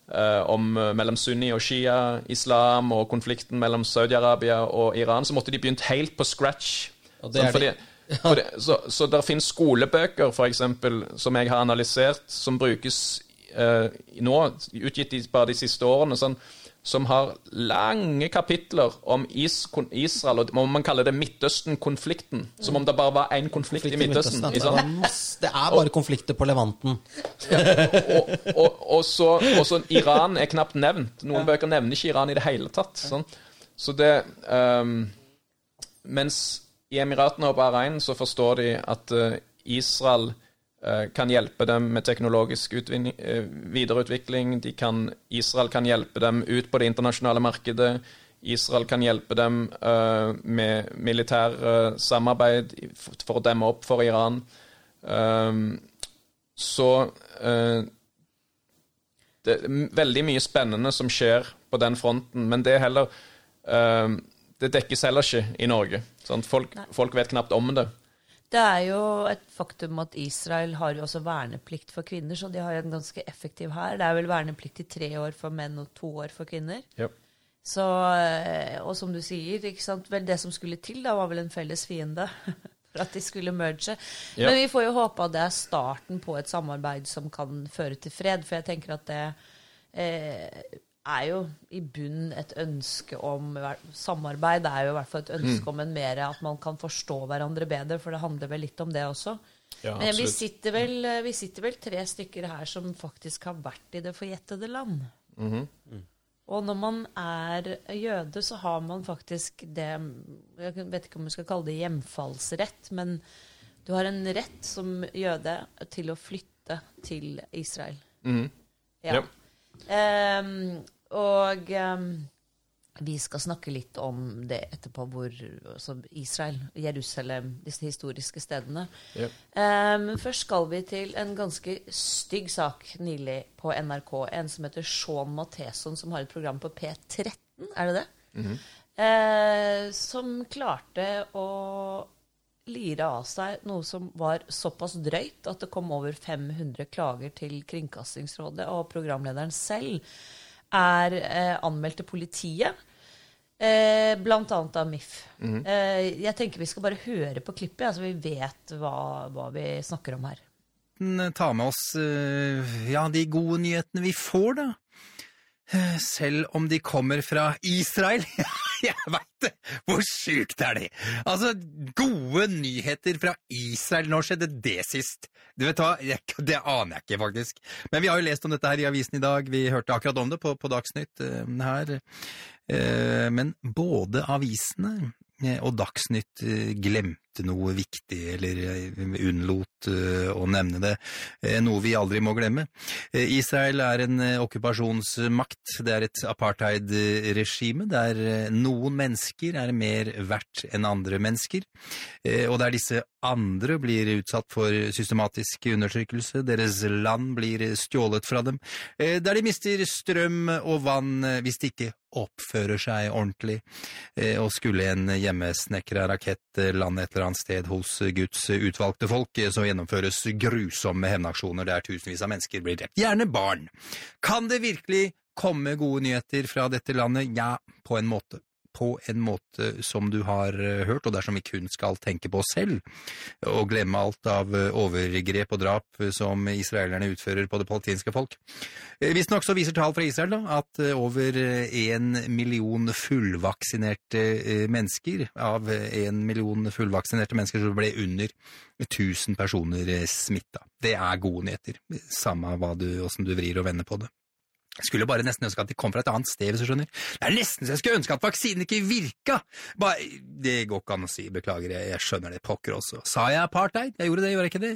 eh, om, uh, mellom sunni og shia-islam og konflikten mellom Saudi-Arabia og Iran, så måtte de begynt helt på scratch. Sånn, fordi, fordi, så, så det finnes skolebøker, eksempel, som jeg har analysert, som brukes nå, utgitt bare de siste årene, sånn, som har lange kapitler om is, Israel, og om man kaller det Midtøsten-konflikten. Som om det bare var én konflikt, konflikt, i Midtøsten. I Midtøsten. Det, er bare og, konflikter på Levanten. Ja, og, og, og, så, og, så, Iran er knapt nevnt. Noen ja. bøker nevner ikke Iran i det hele tatt. Sånn. Så det um, Mens i Emiratene og Bahrain så forstår de at uh, Israel Eh, kan hjelpe dem med teknologisk eh, videreutvikling. Kan, Israel kan hjelpe dem ut på det internasjonale markedet. Israel kan hjelpe dem uh, med militær uh, samarbeid for å demme opp for Iran. Um, så uh, Det er veldig mye spennende som skjer på den fronten, men det heller Det dekkes heller ikke i Norge. Folk, folk, vet knapt om det. Det er jo et faktum at Israel har jo også verneplikt for kvinner, så de har jo en ganske effektiv hær. Det er vel verneplikt i tre år for menn og to år for kvinner. Yep. Så, eh, og som du sier? Vel, det som skulle til, da var vel en felles fiende. For at de skulle merge. Ja. Men vi får jo håpe at det er starten på et samarbeid som kan føre til fred. For jeg tenker at det eh, er jo i bunn et ønske om Samarbeid er jo i hvert fall et ønske om en mer at man kan forstå hverandre bedre, for det handler vel litt om det også. Ja, Men vi sitter, vel, vi sitter vel, tre stykker her som faktisk har vært i det forjettede land. Mhm. Og når man er jøde, så har man faktisk det Jeg vet ikke om vi skal kalle det hjemfallsrett, men du har en rett som jøde til å flytte til Israel. Mm. Ja. Ja. Ehm, og um, vi skal snakke litt om det etterpå, hvor altså Israel, Jerusalem, disse historiske stedene. Ja. Um, Men først skal vi til en ganske stygg sak nylig på NRK. En som heter Sean Matheson, som har et program på P13, er det det? Eh, som klarte å lire av seg noe som var såpass drøyt at det kom over 500 klager til Kringkastingsrådet, og programlederen selv er eh, anmeldt til politiet. Eh, blant annet av MIF. eh, jeg tenker vi skal bare høre på klippet, så vi vet hva, hva vi snakker om her. ta med oss eh, ja, de gode nyhetene vi får, da. Eh, Selv om de kommer fra Israel. Jeg veit det! Hvor sjukt er det? Altså, gode nyheter fra Israel. Når skjedde det sist? Du vet hva, jeg, det aner jeg ikke, faktisk. Men vi har jo lest om dette her i avisen i dag. Vi hørte akkurat om det på, på Dagsnytt uh, her. Uh, Men både avisene eh, og Dagsnytt glemte noe viktig, eller unnlot eh, å nevne det, eh, noe vi aldri må glemme. Eh, Israel er en okkupasjonsmakt, det er et apartheid-regime, der noen mennesker er mer verdt enn andre mennesker, og der disse andre blir utsatt for systematisk undertrykkelse, deres land blir stjålet fra dem, der de mister strøm og vann hvis de ikke oppfører seg ordentlig, og skulle en hjemmesnekra rakett lande et eller annet sted hos Guds utvalgte folk, eh, så gjennomføres grusomme hevnaksjoner der tusenvis av mennesker blir drept, gjerne barn. Kan det virkelig komme gode nyheter fra dette landet? Ja, på en måte. På en måte som du har eh, hørt, og dersom vi kun skal tenke på oss selv, og glemme alt av eh, overgrep og drap eh, som israelerne utfører på det palestinske folk. Visstnok så viser tall fra Israel da, at over én million fullvaksinerte mennesker, av én million fullvaksinerte mennesker, så ble under 1000 personer smitta. Det er gode nyheter, samme hva du, hvordan du vrir og vender på det. Jeg skulle bare nesten ønske at de kom fra et annet sted, hvis du skjønner. Det er nesten så jeg skulle ønske at vaksinen ikke virka! Bare, det går ikke an å si, beklager, jeg, jeg skjønner det, pokker også. Sa jeg apartheid? Jeg gjorde det, gjorde jeg ikke det?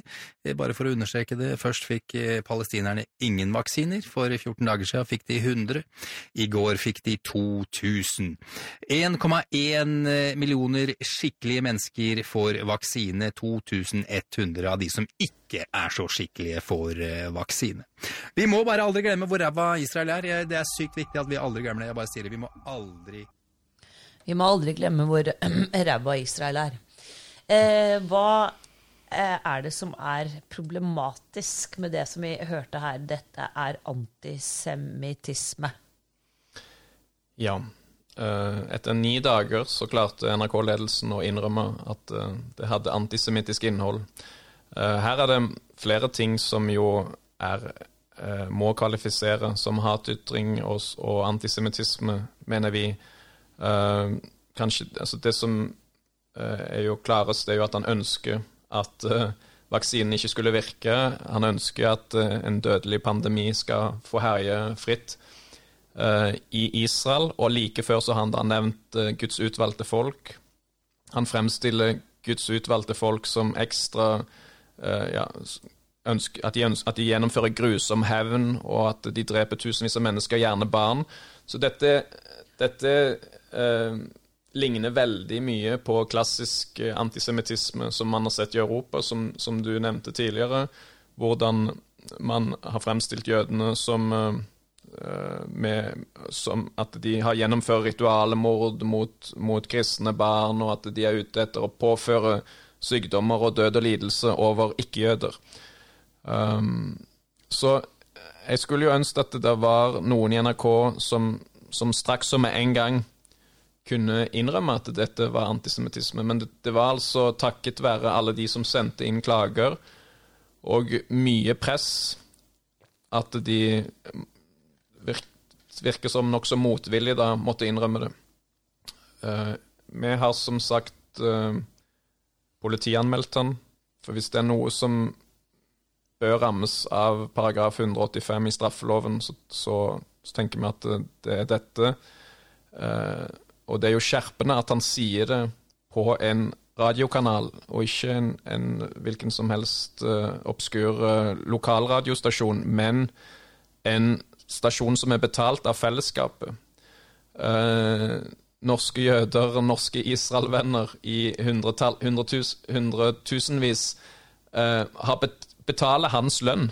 Eh, Bare for å understreke det, først fikk eh, palestinerne ingen vaksiner, for 14 dager siden fikk de 100, i går fikk de 2000. 1,1 millioner skikkelige mennesker får vaksine, 2100 av de som ikke er så skikkelige får eh, vaksine. Vi må bare aldri glemme hvor ræva Israel er. Det er sykt viktig at vi aldri glemmer det. Jeg bare sier det. Vi må aldri Vi må aldri glemme hvor ræva Israel er. Eh, hva eh, er det som er problematisk med det som vi hørte her? Dette er antisemittisme. Ja. eh, Etter ni dager så klarte NRK-ledelsen å innrømme at det hadde antisemittisk innhold. Eh, Her er det flere ting som jo er eh, må kvalifisere som hatytring og, og antisemittisme, mener vi. Eh, Kanskje altså Det som er jo klarest, det er jo at han ønsker at vaksinen ikke skulle virke. Han ønsker at en dødelig pandemi skal få herje fritt i Israel, og like før så har han da nevnt Guds utvalgte folk. Han fremstiller Guds utvalgte folk som ekstra ja, ønsker, at, de ønsker, at de gjennomfører grusom hevn, og at de dreper tusenvis av mennesker, gjerne barn. Så dette, dette eh, ligner veldig mye på klassisk eh, antisemittisme som man har sett i Europa, som, som du nevnte tidligere. Hvordan man har fremstilt jødene som eh, eh, med, som at de har gjennomført ritualmord mot, mot kristne barn, og at de er ute etter å påføre sykdommer og død og lidelse over ikke-jøder. Um, så jeg skulle jo ønske at det var noen i NRK som, som straks og med en gang kunne innrømme at dette var antisemittisme. Men det, det, var altså takket være alle de som sendte inn klager, og mye press, at de virker som nokså motvillige da måtte innrømme det. Uh, vi har som sagt uh, politianmeldt han, for hvis det er noe som bør rammes av paragraf 185 i straffeloven, så, så, så tenker vi at det, det er dette. Uh, og det er jo skjerpende at han sier det på en radiokanal, og ikke en, en hvilken som helst uh, obskur uh, lokalradiostasjon, men en stasjon som er betalt av fellesskapet. Uh, norske jøder, norske Israel-venner i hundretusenvis har bet betaler hans lønn.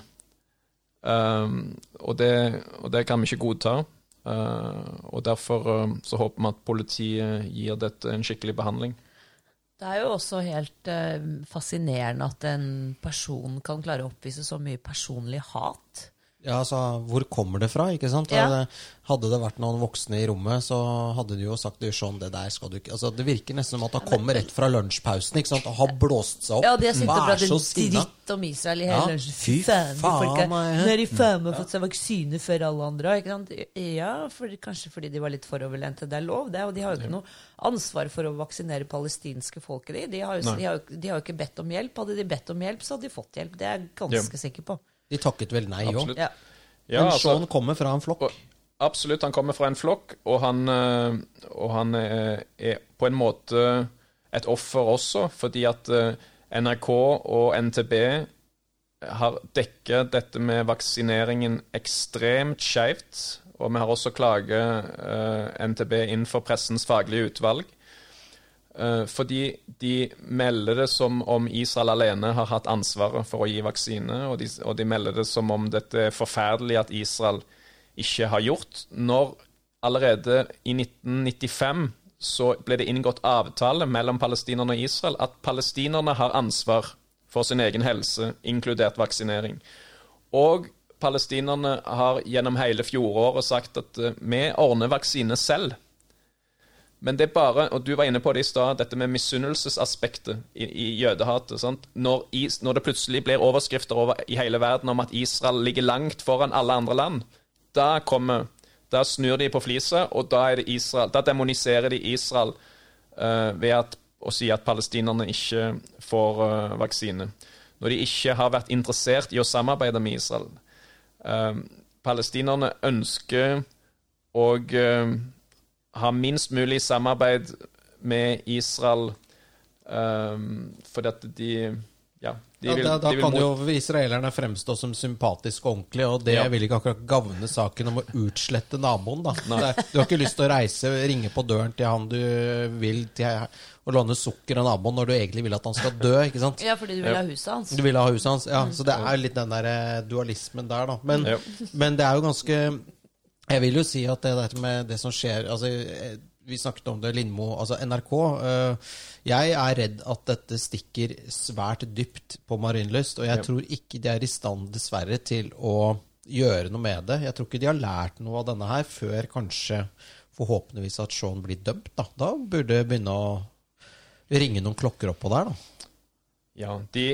Og det, og, det, kan vi ikke godta. og Derfor så håper vi at politiet gir dette en skikkelig behandling. Det er jo også helt fascinerende at en person kan klare å oppvise så mye personlig hat. Ja, altså, Hvor kommer det fra? ikke sant? Ja. Hadde det vært noen voksne i rommet, så hadde de jo sagt det sånn, det der skal du ikke altså, Det virker nesten som at han kommer rett fra lunsjpausen ikke sant? og har blåst seg opp. Ja, de har sittet og pratet dritt om Israel i hele ja, lunsjen. Fy faen, faen Nå har de faen meg fått seg vaksine før alle andre. ikke sant? Ja, for, kanskje fordi de var litt foroverlente. Det er lov, det. Og de har jo ikke noe ansvar for å vaksinere palestinske folket. De, de, har jo, de, har jo, de har jo ikke bedt om hjelp. Hadde de bedt om hjelp, så hadde de fått hjelp. Det er jeg ganske ja. sikker på. De takket vel nei òg. Ja. Ja, Men Sean altså, kommer fra en flokk? Absolutt, han kommer fra en flokk, og han, eh, og han er, er, på en måte et offer også, fordi at eh, NRK og NTB har dekket dette med vaksineringen ekstremt skjevt. Og vi har også klaget NTB inn for Pressens faglige utvalg. Uh, fordi de melder det som om Israel alene har hatt ansvaret for å gi vaksine, og de, og de, melder det som om dette er forferdelig at Israel ikke har gjort. Når allerede i 1995 så ble det inngått avtale mellom palestinerne og Israel at palestinerne har ansvar for sin egen helse, inkludert vaksinering. Og palestinerne har gjennom hele fjoråret sagt at uh, vi ordner vaksine selv. Men det er bare, og du var inne på det i stad, dette med misunnelsesaspektet i, i jødehatet. Når, is, når, det plutselig blir overskrifter over i hele verden om at Israel ligger langt foran alle andre land, da kommer Da snur de på flisa, og da, Israel, da demoniserer de Israel uh, ved at, å si at palestinerne ikke får uh, vaksine. Når de ikke har vært interessert i å samarbeide med Israel. Uh, palestinerne ønsker og ha minst mulig samarbeid med Israel um, fordi at de ja, de vil, ja, da, da de kan jo israelerne fremstå som sympatiske og ordentlige, og det ja. vil ikke akkurat gagne saken om å utslette naboen. da. Er, du har ikke lyst til å reise, ringe på døren til han du vil til og låne sukker av naboen når du egentlig vil at han skal dø. ikke sant? Ja, fordi du vil ha huset hans. Du vil ha huset hans, ja. Så det er litt den der eh, dualismen der, da. Men, men det er jo ganske jeg vil jo si at det der med det som skjer altså, eh, Vi snakket om det, Lindmo, altså NRK. Øh, jeg er redd at dette stikker svært dypt på Marienlyst, og jeg tror ikke de er i stand, dessverre, til å gjøre noe med det. Jeg tror ikke de har lært noe av denne her før kanskje forhåpentligvis at Sean blir dømt. Da, da burde det begynne å ringe noen klokker oppå der, da. Ja, de,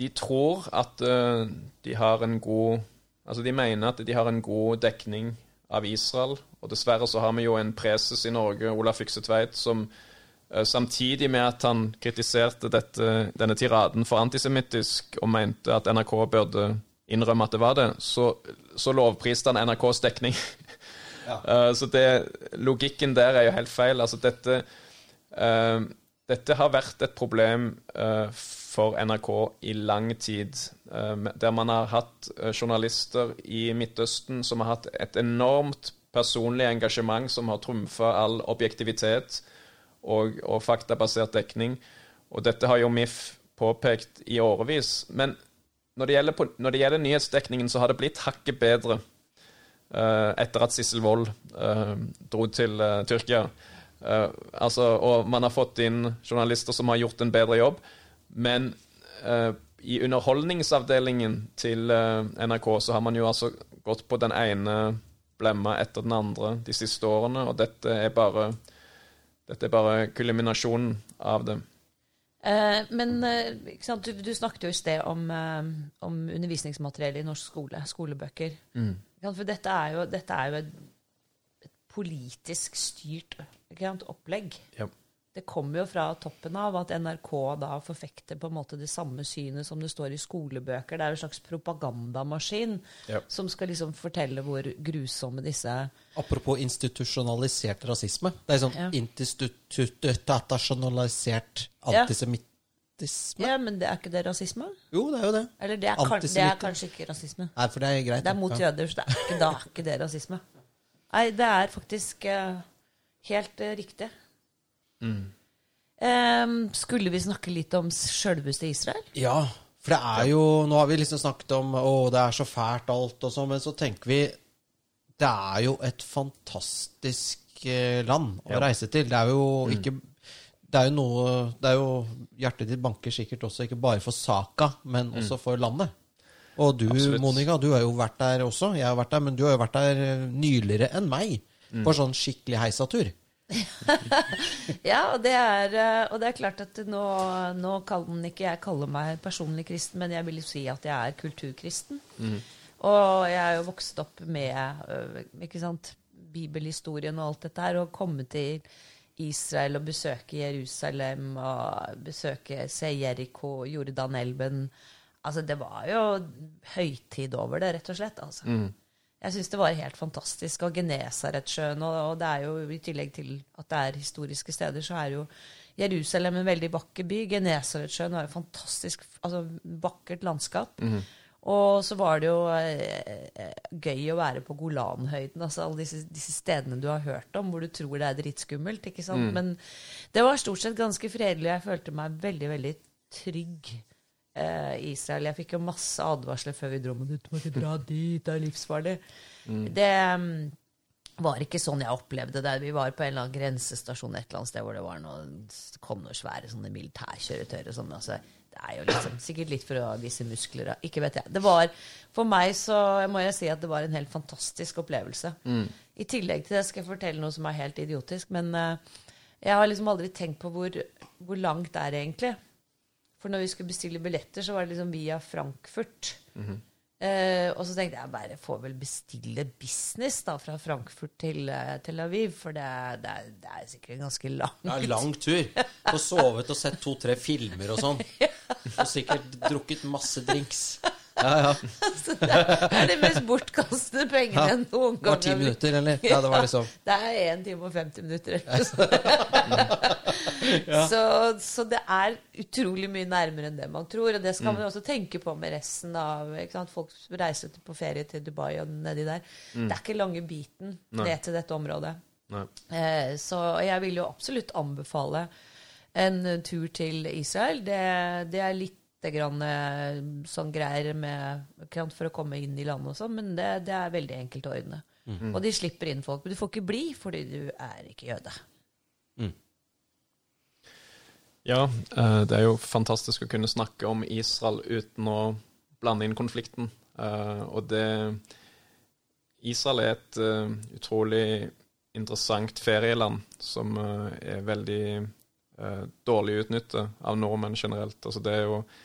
de tror at uh, de har en god Altså, De mener at de har en god dekning av Israel. Og dessverre så har vi jo en preses i Norge, Olaf Fyksetveit, som uh, samtidig med at han kritiserte dette, denne tiraden for antisemittisk og mente at NRK burde innrømme at det var det, så, så lovpriste han NRKs dekning. ja. uh, så det, logikken der er jo helt feil. Altså, dette, uh, dette har vært et problem for NRK i lang tid. Uh, der man har hatt eh, journalister i Midtøsten som har hatt et enormt personlig engasjement som har trumfa all objektivitet og, og, faktabasert dekning. Og dette har jo MIF påpekt i årevis. Men når det gjelder, når det gjelder nyhetsdekningen, så har det blitt hakket bedre uh, etter at Sissel Wold uh, dro til uh, altså, og man har fått inn journalister som har gjort en bedre jobb. Men uh, i underholdningsavdelingen til uh, NRK så har man jo altså gått på den ene blemma etter den andre de siste årene, og dette er bare, dette er bare kulminasjonen av det. Eh, men sant? Du, du snakket jo i sted om, om undervisningsmateriell i norsk skole, skolebøker. Mm. For dette er jo, dette er jo et, et politisk styrt sant, opplegg. Ja. Det kommer jo fra toppen av at NRK da forfekter på en måte det samme synet som det står i skolebøker. Det er en slags propagandamaskin Ja. som skal liksom fortelle hvor grusomme disse Apropos institusjonalisert rasisme. Det er sånn Ja. institusjonalisert Ja. antisemittisme. Ja, men det er ikke det rasisme? Jo, det er jo det. Eller det er, kan, det er kanskje ikke rasisme. Nei, for det er greit. Det er mot jøder, så det er ikke, da er ikke det rasisme. Nei, det er faktisk eh, helt eh, riktig. Um, skulle vi snakke litt om sjølveste Israel? Ja, for det er jo Nå har vi liksom snakket om å, det er så fælt alt og sånn, men så tenker vi Det er jo et fantastisk eh, land å Ja. reise til. Det er jo ikke Det er jo noe Det er jo Hjertet ditt banker sikkert også ikke bare for saka, men også for landet. Og du, Absolutt. Monica, du har jo vært der også. Jeg har vært der, men du har jo vært der eh, nyligere enn meg. På sånn skikkelig heisatur. Ja, og det er, eh, og det er klart at nå, nå kan ikke jeg kalle meg personlig kristen, men jeg vil si at jeg er kulturkristen. Og jeg er jo vokst opp med øh, ikke sant, bibelhistorien og alt dette her, og komme til Israel og besøke Jerusalem og besøke Seieriko, Jordanelven. Altså, det var jo høytid over det, rett og slett. altså. Jeg syns det var helt fantastisk. Og Genesaretsjøen, og, og det er jo i tillegg til at det er historiske steder, så er jo Jerusalem en veldig vakker by. Genesaretsjøen var et fantastisk altså, vakkert landskap. Og så var det jo eh, gøy å være på Golanhøyden, altså alle disse, disse stedene du har hørt om, hvor du tror det er dritskummelt. ikke sant? Men det var stort sett ganske fredelig, jeg følte meg veldig, veldig trygg eh, i Israel. Jeg fikk jo masse advarsler før vi dro, men du må ikke dra dit, det er livsfarlig. Det um, var ikke sånn jeg opplevde det. Vi var på en eller annen grensestasjon et eller annet sted hvor det var noe, kom noen svære sånne militærkjøretøyer og sånn. Altså, det er jo liksom, sikkert litt for å vise muskler. Ikke vet jeg. Det var, for meg så må jeg si at det var en helt fantastisk opplevelse. I tillegg til det skal jeg fortelle noe som er helt idiotisk, men uh, jeg har liksom aldri tenkt på hvor, hvor langt det er egentlig. For når vi skulle bestille billetter, så var det liksom via Frankfurt. Eh, og så tenkte jeg bare får vel bestille business da fra Frankfurt til eh, Tel Aviv, for det, er- det, er, det er sikkert ganske langt. Det er en lang tur. Få sovet og sett to-tre filmer og sånn. Og sikkert drukket masse drinks. Ja, ja. Det er de mest bortkastede pengene Ja. noen Det var gang. ti minutter, eller? Ja, det var liksom Det er 1 time og 50 minutter. eller så, så det er utrolig mye nærmere enn det man tror. Og det skal man også tenke på med resten av? Folk reiser på ferie til Dubai og nedi der. Det er ikke lange biten ned til dette området. Eh, så jeg vil jo absolutt anbefale en tur til Israel. Det, det er litt grann eh, sånn greier med, for å komme inn i landet og sånn, men det, det er veldig enkelt å ordne. Og de slipper inn folk. Men du får ikke bli fordi du er ikke jøde. Ja, eh, det er jo fantastisk å kunne snakke om Israel uten å blande inn konflikten. Eh, Og det Israel er et eh, utrolig interessant ferieland som eh, er veldig eh, dårlig utnyttet av nordmenn generelt. Altså det er jo eh,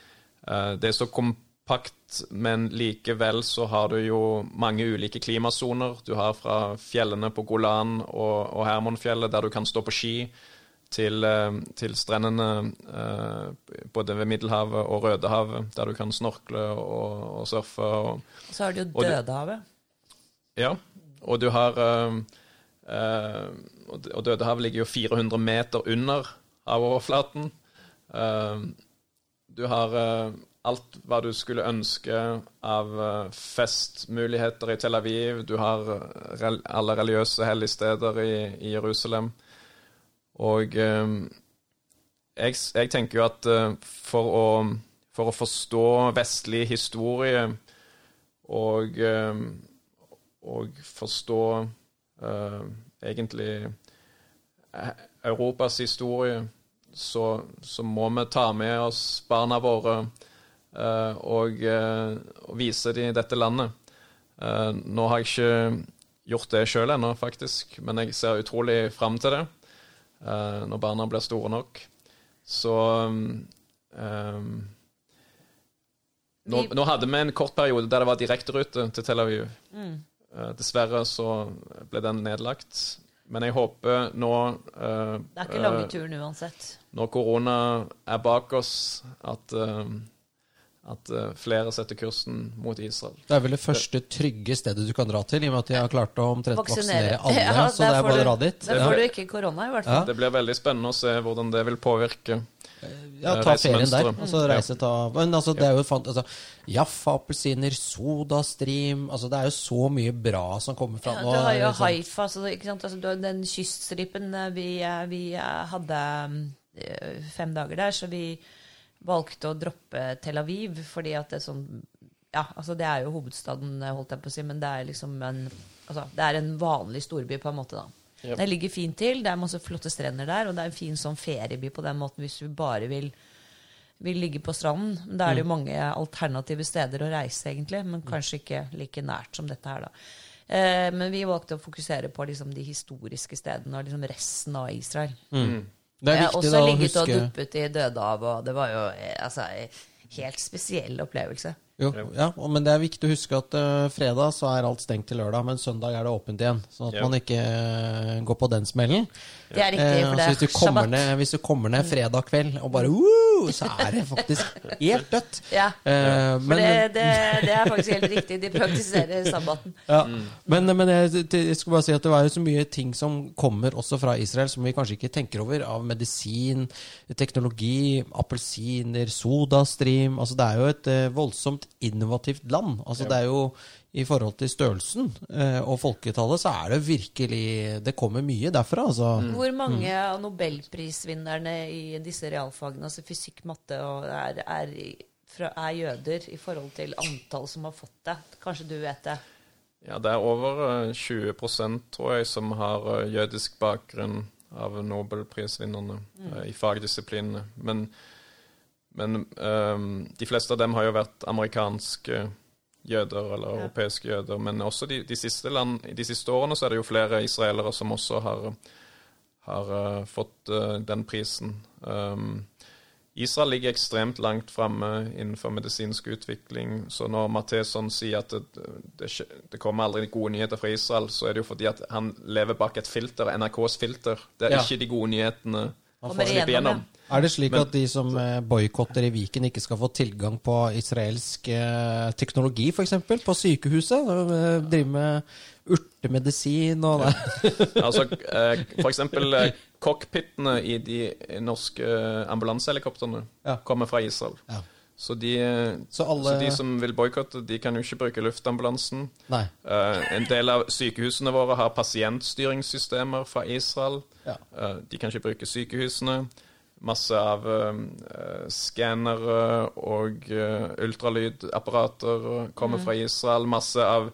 Det er så kompakt, men likevel så har du jo mange ulike klimasoner. Du har fra fjellene på Golan og, og Hermonfjellet, der du kan stå på ski til, eh, til strendene eh, både ved Middelhavet og Rødehavet, der du kan snorkle og, og surfe. Og, så har du jo Dødehavet. ja, og du har eh, eh, Og Dødehavet ligger jo 400 meter under havoverflaten. Eh, du har eh, alt hva du skulle ønske av eh, festmuligheter i Tel Aviv. Du har eh, alle religiøse helligsteder i, i Jerusalem. Og jeg, jeg tenker jo at for, å, for å forstå vestlig historie og, og forstå uh, egentlig Europas historie, så, så må vi ta med oss barna våre uh, og, uh, og vise dem dette landet. Eh, nå har jeg ikke gjort det sjøl ennå, faktisk. Men jeg ser utrolig fram til det når barna blir store nok. Så um, nå, nå, hadde vi en kort periode der det var direkterute til Tel Aviv. Mm. Dessverre så ble den nedlagt. Men jeg håper nå uh, Det er ikke lange turen uansett. Når korona er bak oss, at uh, at uh, flere setter kursen mot Israel. Det er vel det første trygge stedet du kan dra til, i og med at de har klart å omtrent vaksinere, alle. Ja, så det er bare å dra dit. Der får du ikke korona, i hvert fall. Ja. Det blir veldig spennende å se hvordan det vil påvirke ja, ta ferien der. Altså, reise, ta, men altså, det er jo fant, altså, Jaffa-appelsiner, Sodastream altså, Det er jo så mye bra som kommer fra ja, Du har jo liksom. Haifa, altså, altså, den kyststripen eh, vi, eh, vi hadde fem dager der, så vi valgte å droppe Tel Aviv fordi at det er sånn Ja, altså det er jo hovedstaden, holdt jeg på å si, men det er liksom en altså, Det er en vanlig storby, på en måte, da. Yep. Det ligger fint til, det er masse flotte strender der, og det er en fin sånn ferieby på den måten hvis du bare vil, vil ligge på stranden. Da er det jo mm. mange alternative steder å reise, egentlig, men kanskje ikke like nært som dette her, da. Eh, men vi valgte å fokusere på liksom, de historiske stedene og liksom resten av Israel. Mm. Det er viktig da å huske også ligget og duppet i Dødehavet, og det var jo altså, en helt spesiell opplevelse. Jo, ja, men det er viktig å huske at uh, fredag så er alt stengt til lørdag, men søndag er det åpent igjen. Sånn at ja. man ikke uh, går på den smellen. Det er riktig, for det er hvis du, ned, hvis du kommer ned fredag kveld og bare uh, Så er det faktisk helt dødt. Ja, uh, men, det, det, det, er faktisk helt riktig. De praktiserer sabbaten. Ja, Men, men jeg, jeg, skulle bare si at det var jo så mye ting som kommer også fra Israel, som vi kanskje ikke tenker over, av medisin, teknologi, appelsiner, sodastream altså Det er jo et voldsomt innovativt land. Altså ja. Det er jo i forhold til størrelsen eh, og folketallet, så er det virkelig Det kommer mye derfra, altså. Mm. Hvor mange mm. av nobelprisvinnerne i disse realfagene, altså fysikk, matte, er, er, er, jøder i forhold til antall som har fått det? Kanskje du vet det? Ja, det er over 20 eh, tror jeg, som har eh, jødisk bakgrunn av nobelprisvinnerne mm. i fagdisiplinene. Men men um, de fleste av dem har jo vært amerikanske jøder eller ja. europeiske jøder. Men også de, de, siste land, de, siste årene så er det jo flere israelere som også har, har uh, fått uh, den prisen. Um, Israel ligger ekstremt langt framme innenfor medisinsk utvikling. Så når Matheson sier at det, det, det, kommer aldri gode nyheter fra Israel, så er det jo fordi at han lever bak et filter, NRKs filter. Det er ja. ikke de gode nyhetene han får slippe gjennom. Er det slik Men, at de som eh, boikotter i Viken, ikke skal få tilgang på israelsk eh, teknologi, f.eks.? På sykehuset? driver drive med urtemedisin og det? altså, for eksempel cockpitene i de norske ambulansehelikoptrene ja. kommer fra Israel. Ja. Så de, så, alle... så de, som vil boikotte, de kan jo ikke bruke luftambulansen. Uh, en del av sykehusene våre har pasientstyringssystemer fra Israel. Ja. Uh, de kan ikke bruke sykehusene. Masse av uh, skannere og ultralydapparater kommer mm. fra Israel. Masse av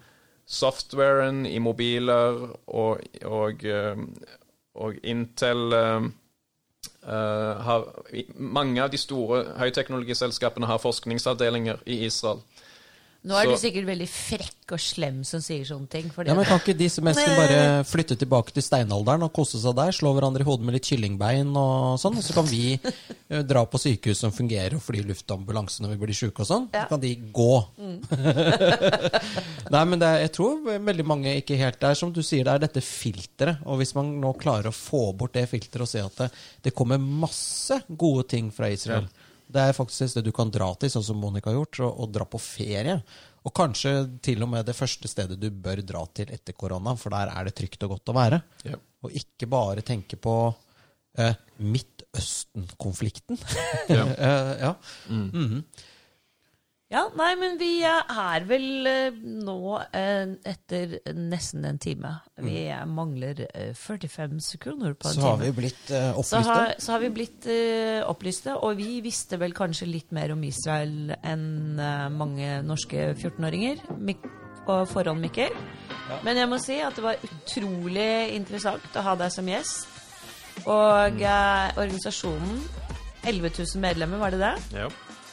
softwaren i mobiler og, og, og Intel har, mange av de store høyteknologiselskapene har forskningsavdelinger i Israel. Nå er så, du sikkert veldig frekk og slem som sier sånne ting. ja, men Kan ikke disse menneskene bare flytte tilbake til steinalderen og kose seg der? Slå hverandre i hodet med litt kyllingbein og sånn? Og så kan vi uh, dra på sykehus som fungerer, og fly luftambulanse når vi blir sjuke og sånn. Ja. Så kan de gå. Mm. Nei, men er, jeg tror veldig mange ikke helt er som du sier, det er dette filteret. Og hvis man nå klarer å få bort det filteret og se at det, det kommer masse gode ting fra Israel ja det er faktisk et sted du kan dra til, sånn som Monica har gjort, og, og, dra på ferie. Og kanskje til og med det første stedet du bør dra til etter korona, for der er det trygt og godt å være. Ja. Og ikke bare tenke på eh, Midtøsten-konflikten. ja. uh, ja. Mm. Mm -hmm. Ja, nei, men vi er vel eh, nå eh, etter nesten en time. Vi mm. mangler 45 eh, sekunder på en time. Så har vi blitt opplyste? Så har, så har vi blitt opplyste, og vi visste vel kanskje litt mer om Israel enn mange norske 14-åringer. På forhånd, Mikkel. Ja. Men jeg må si at det var utrolig interessant å ha deg som gjest. Og mm. organisasjonen 11 000 medlemmer, var det det? Ja.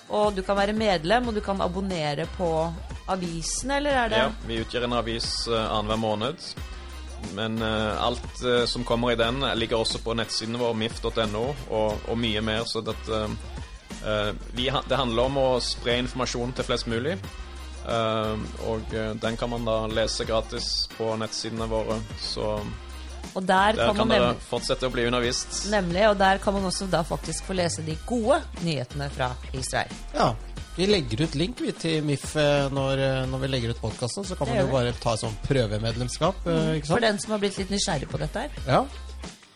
Og du kan være medlem, og du kan abonnere på avisen, eller er det Ja, vi utgjør en avis uh, annenhver måned. Men uh, alt uh, som kommer i den, ligger også på nettsiden vår, mif.no, og, og mye mer. Så det, uh, vi, det handler om å spre informasjon til flest mulig. Eh, og eh, den kan man da lese gratis på nettsidene våre. Så Og der der kan kan man dere fortsette å bli undervist. nemlig Og der kan man også da faktisk få lese de gode nyhetene fra Israel. Ja. Vi legger ut link vi, til MIF eh, når, eh, når vi legger ut podkasten. Så kan man jo bare ta et sånn prøvemedlemskap. Mm. Ikke For den som har blitt litt nysgjerrig på dette her. Ja.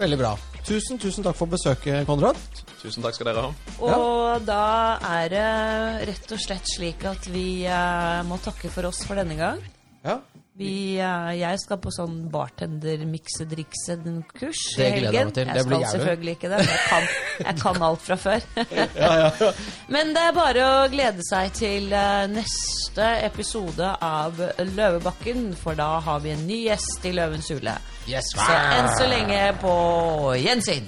Veldig bra. Tusen, tusen takk for besøket, Konrad. Tusen takk skal dere ha. Og da er det rett og slett slik at vi må takke for oss for denne gang. Ja. Vi, eh, jeg skal på sånn bartender-mikse-drikse-kurs i gleder jeg. Jeg skal selvfølgelig ikke det. men Jeg kan, jeg kan alt fra før. Men det er bare å glede seg til eh, neste episode av Løvebakken, for da har vi en ny gjest i Løvens hule. Yes, Så enn så lenge på gjensyn.